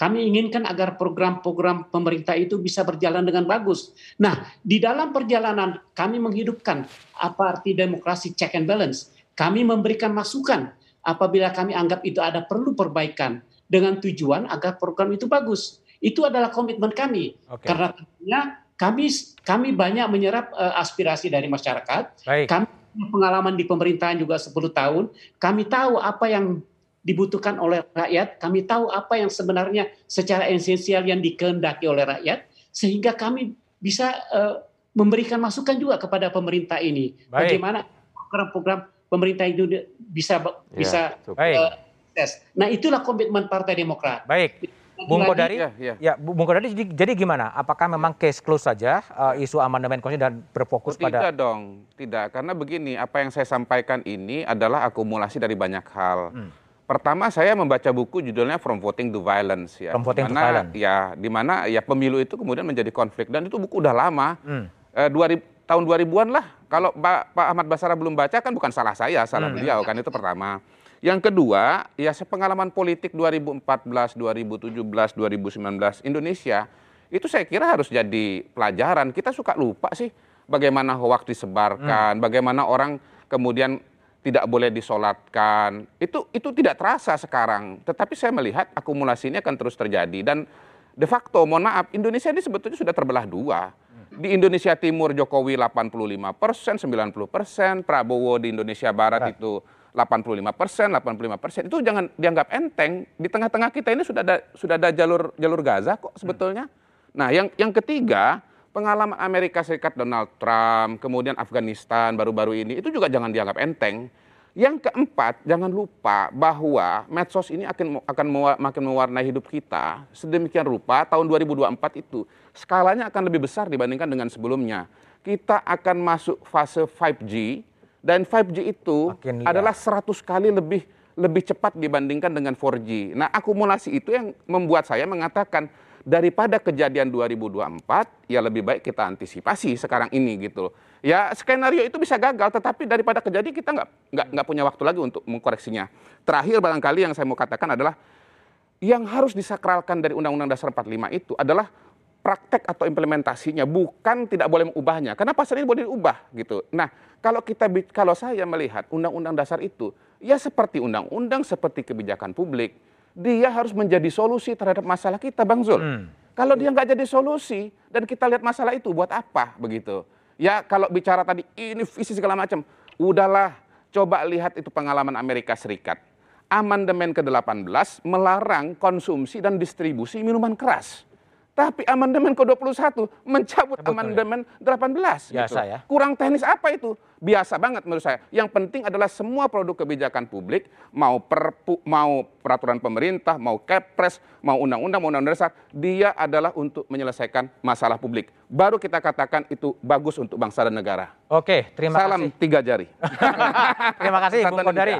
Kami inginkan agar program-program pemerintah itu bisa berjalan dengan bagus. Nah, di dalam perjalanan kami menghidupkan apa arti demokrasi check and balance. Kami memberikan masukan apabila kami anggap itu ada perlu perbaikan dengan tujuan agar program itu bagus. Itu adalah komitmen kami. Okay. Karena tentunya kami kami banyak menyerap uh, aspirasi dari masyarakat. Baik. Kami pengalaman di pemerintahan juga 10 tahun. Kami tahu apa yang dibutuhkan oleh rakyat, kami tahu apa yang sebenarnya secara esensial yang dikehendaki oleh rakyat sehingga kami bisa uh, memberikan masukan juga kepada pemerintah ini. Baik. Bagaimana program-program pemerintah itu bisa ya, bisa uh, Nah itulah komitmen Partai Demokrat. Baik. Bung Kodari, ya, ya. ya Bung Kodari, jadi, jadi gimana? Apakah memang case close saja uh, isu amandemen konstitusi dan berfokus oh, pada? Tidak dong, tidak. Karena begini, apa yang saya sampaikan ini adalah akumulasi dari banyak hal. Hmm. Pertama, saya membaca buku judulnya From Voting to Violence ya. From Voting di mana, to Violence. Ya, di mana ya pemilu itu kemudian menjadi konflik dan itu buku udah lama. Hmm. Uh, 2000 tahun 2000-an lah. Kalau Pak, Pak Ahmad Basara belum baca kan bukan salah saya, salah hmm. beliau kan itu pertama. Yang kedua, ya sepengalaman politik 2014, 2017, 2019 Indonesia itu saya kira harus jadi pelajaran. Kita suka lupa sih bagaimana hoax disebarkan, hmm. bagaimana orang kemudian tidak boleh disolatkan. Itu itu tidak terasa sekarang. Tetapi saya melihat akumulasi ini akan terus terjadi dan de facto mohon maaf Indonesia ini sebetulnya sudah terbelah dua di Indonesia Timur Jokowi 85 persen, 90 persen, Prabowo di Indonesia Barat itu 85 persen, 85 persen. Itu jangan dianggap enteng. Di tengah-tengah kita ini sudah ada sudah ada jalur jalur Gaza kok sebetulnya. Nah, yang yang ketiga pengalaman Amerika Serikat Donald Trump, kemudian Afghanistan baru-baru ini itu juga jangan dianggap enteng. Yang keempat, jangan lupa bahwa medsos ini akan akan makin mewarnai hidup kita sedemikian rupa tahun 2024 itu skalanya akan lebih besar dibandingkan dengan sebelumnya. Kita akan masuk fase 5G dan 5G itu adalah 100 kali lebih lebih cepat dibandingkan dengan 4G. Nah, akumulasi itu yang membuat saya mengatakan daripada kejadian 2024 ya lebih baik kita antisipasi sekarang ini gitu loh. Ya skenario itu bisa gagal tetapi daripada kejadian kita nggak nggak nggak punya waktu lagi untuk mengkoreksinya. Terakhir barangkali yang saya mau katakan adalah yang harus disakralkan dari Undang-Undang Dasar 45 itu adalah praktek atau implementasinya bukan tidak boleh mengubahnya karena pasal ini boleh diubah gitu. Nah, kalau kita kalau saya melihat undang-undang dasar itu ya seperti undang-undang seperti kebijakan publik dia harus menjadi solusi terhadap masalah kita, Bang Zul. Hmm. Kalau dia nggak jadi solusi dan kita lihat masalah itu buat apa begitu? Ya kalau bicara tadi ini visi segala macam, udahlah coba lihat itu pengalaman Amerika Serikat. Amandemen ke-18 melarang konsumsi dan distribusi minuman keras. Tapi amandemen ke-21 mencabut Cabut amandemen 18. Biasa gitu. ya. Kurang teknis apa itu? Biasa banget menurut saya. Yang penting adalah semua produk kebijakan publik, mau perpu, mau peraturan pemerintah, mau kepres, mau undang-undang, mau undang-undang dasar, dia adalah untuk menyelesaikan masalah publik. Baru kita katakan itu bagus untuk bangsa dan negara. Oke, terima Salam kasih. Salam tiga jari. terima kasih Bung Kodari.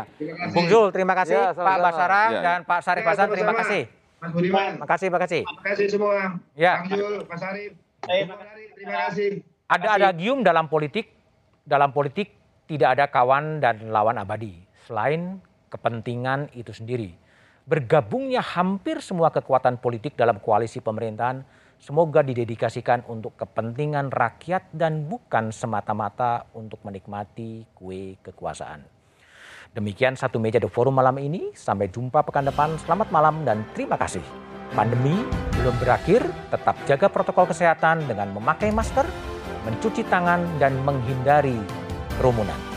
Bung Zul, terima kasih. Ya, Pak Basara ya. dan Pak Sarif ya, Hasan, terima kasih. Mas Budiman. Makasih, makasih. Terima kasih semua. Ya. Bang Jul, Mas Arif. Terima kasih. Ada ada gium dalam politik. Dalam politik tidak ada kawan dan lawan abadi selain kepentingan itu sendiri. Bergabungnya hampir semua kekuatan politik dalam koalisi pemerintahan semoga didedikasikan untuk kepentingan rakyat dan bukan semata-mata untuk menikmati kue kekuasaan. Demikian satu meja The Forum malam ini. Sampai jumpa pekan depan. Selamat malam dan terima kasih. Pandemi belum berakhir, tetap jaga protokol kesehatan dengan memakai masker, mencuci tangan, dan menghindari kerumunan.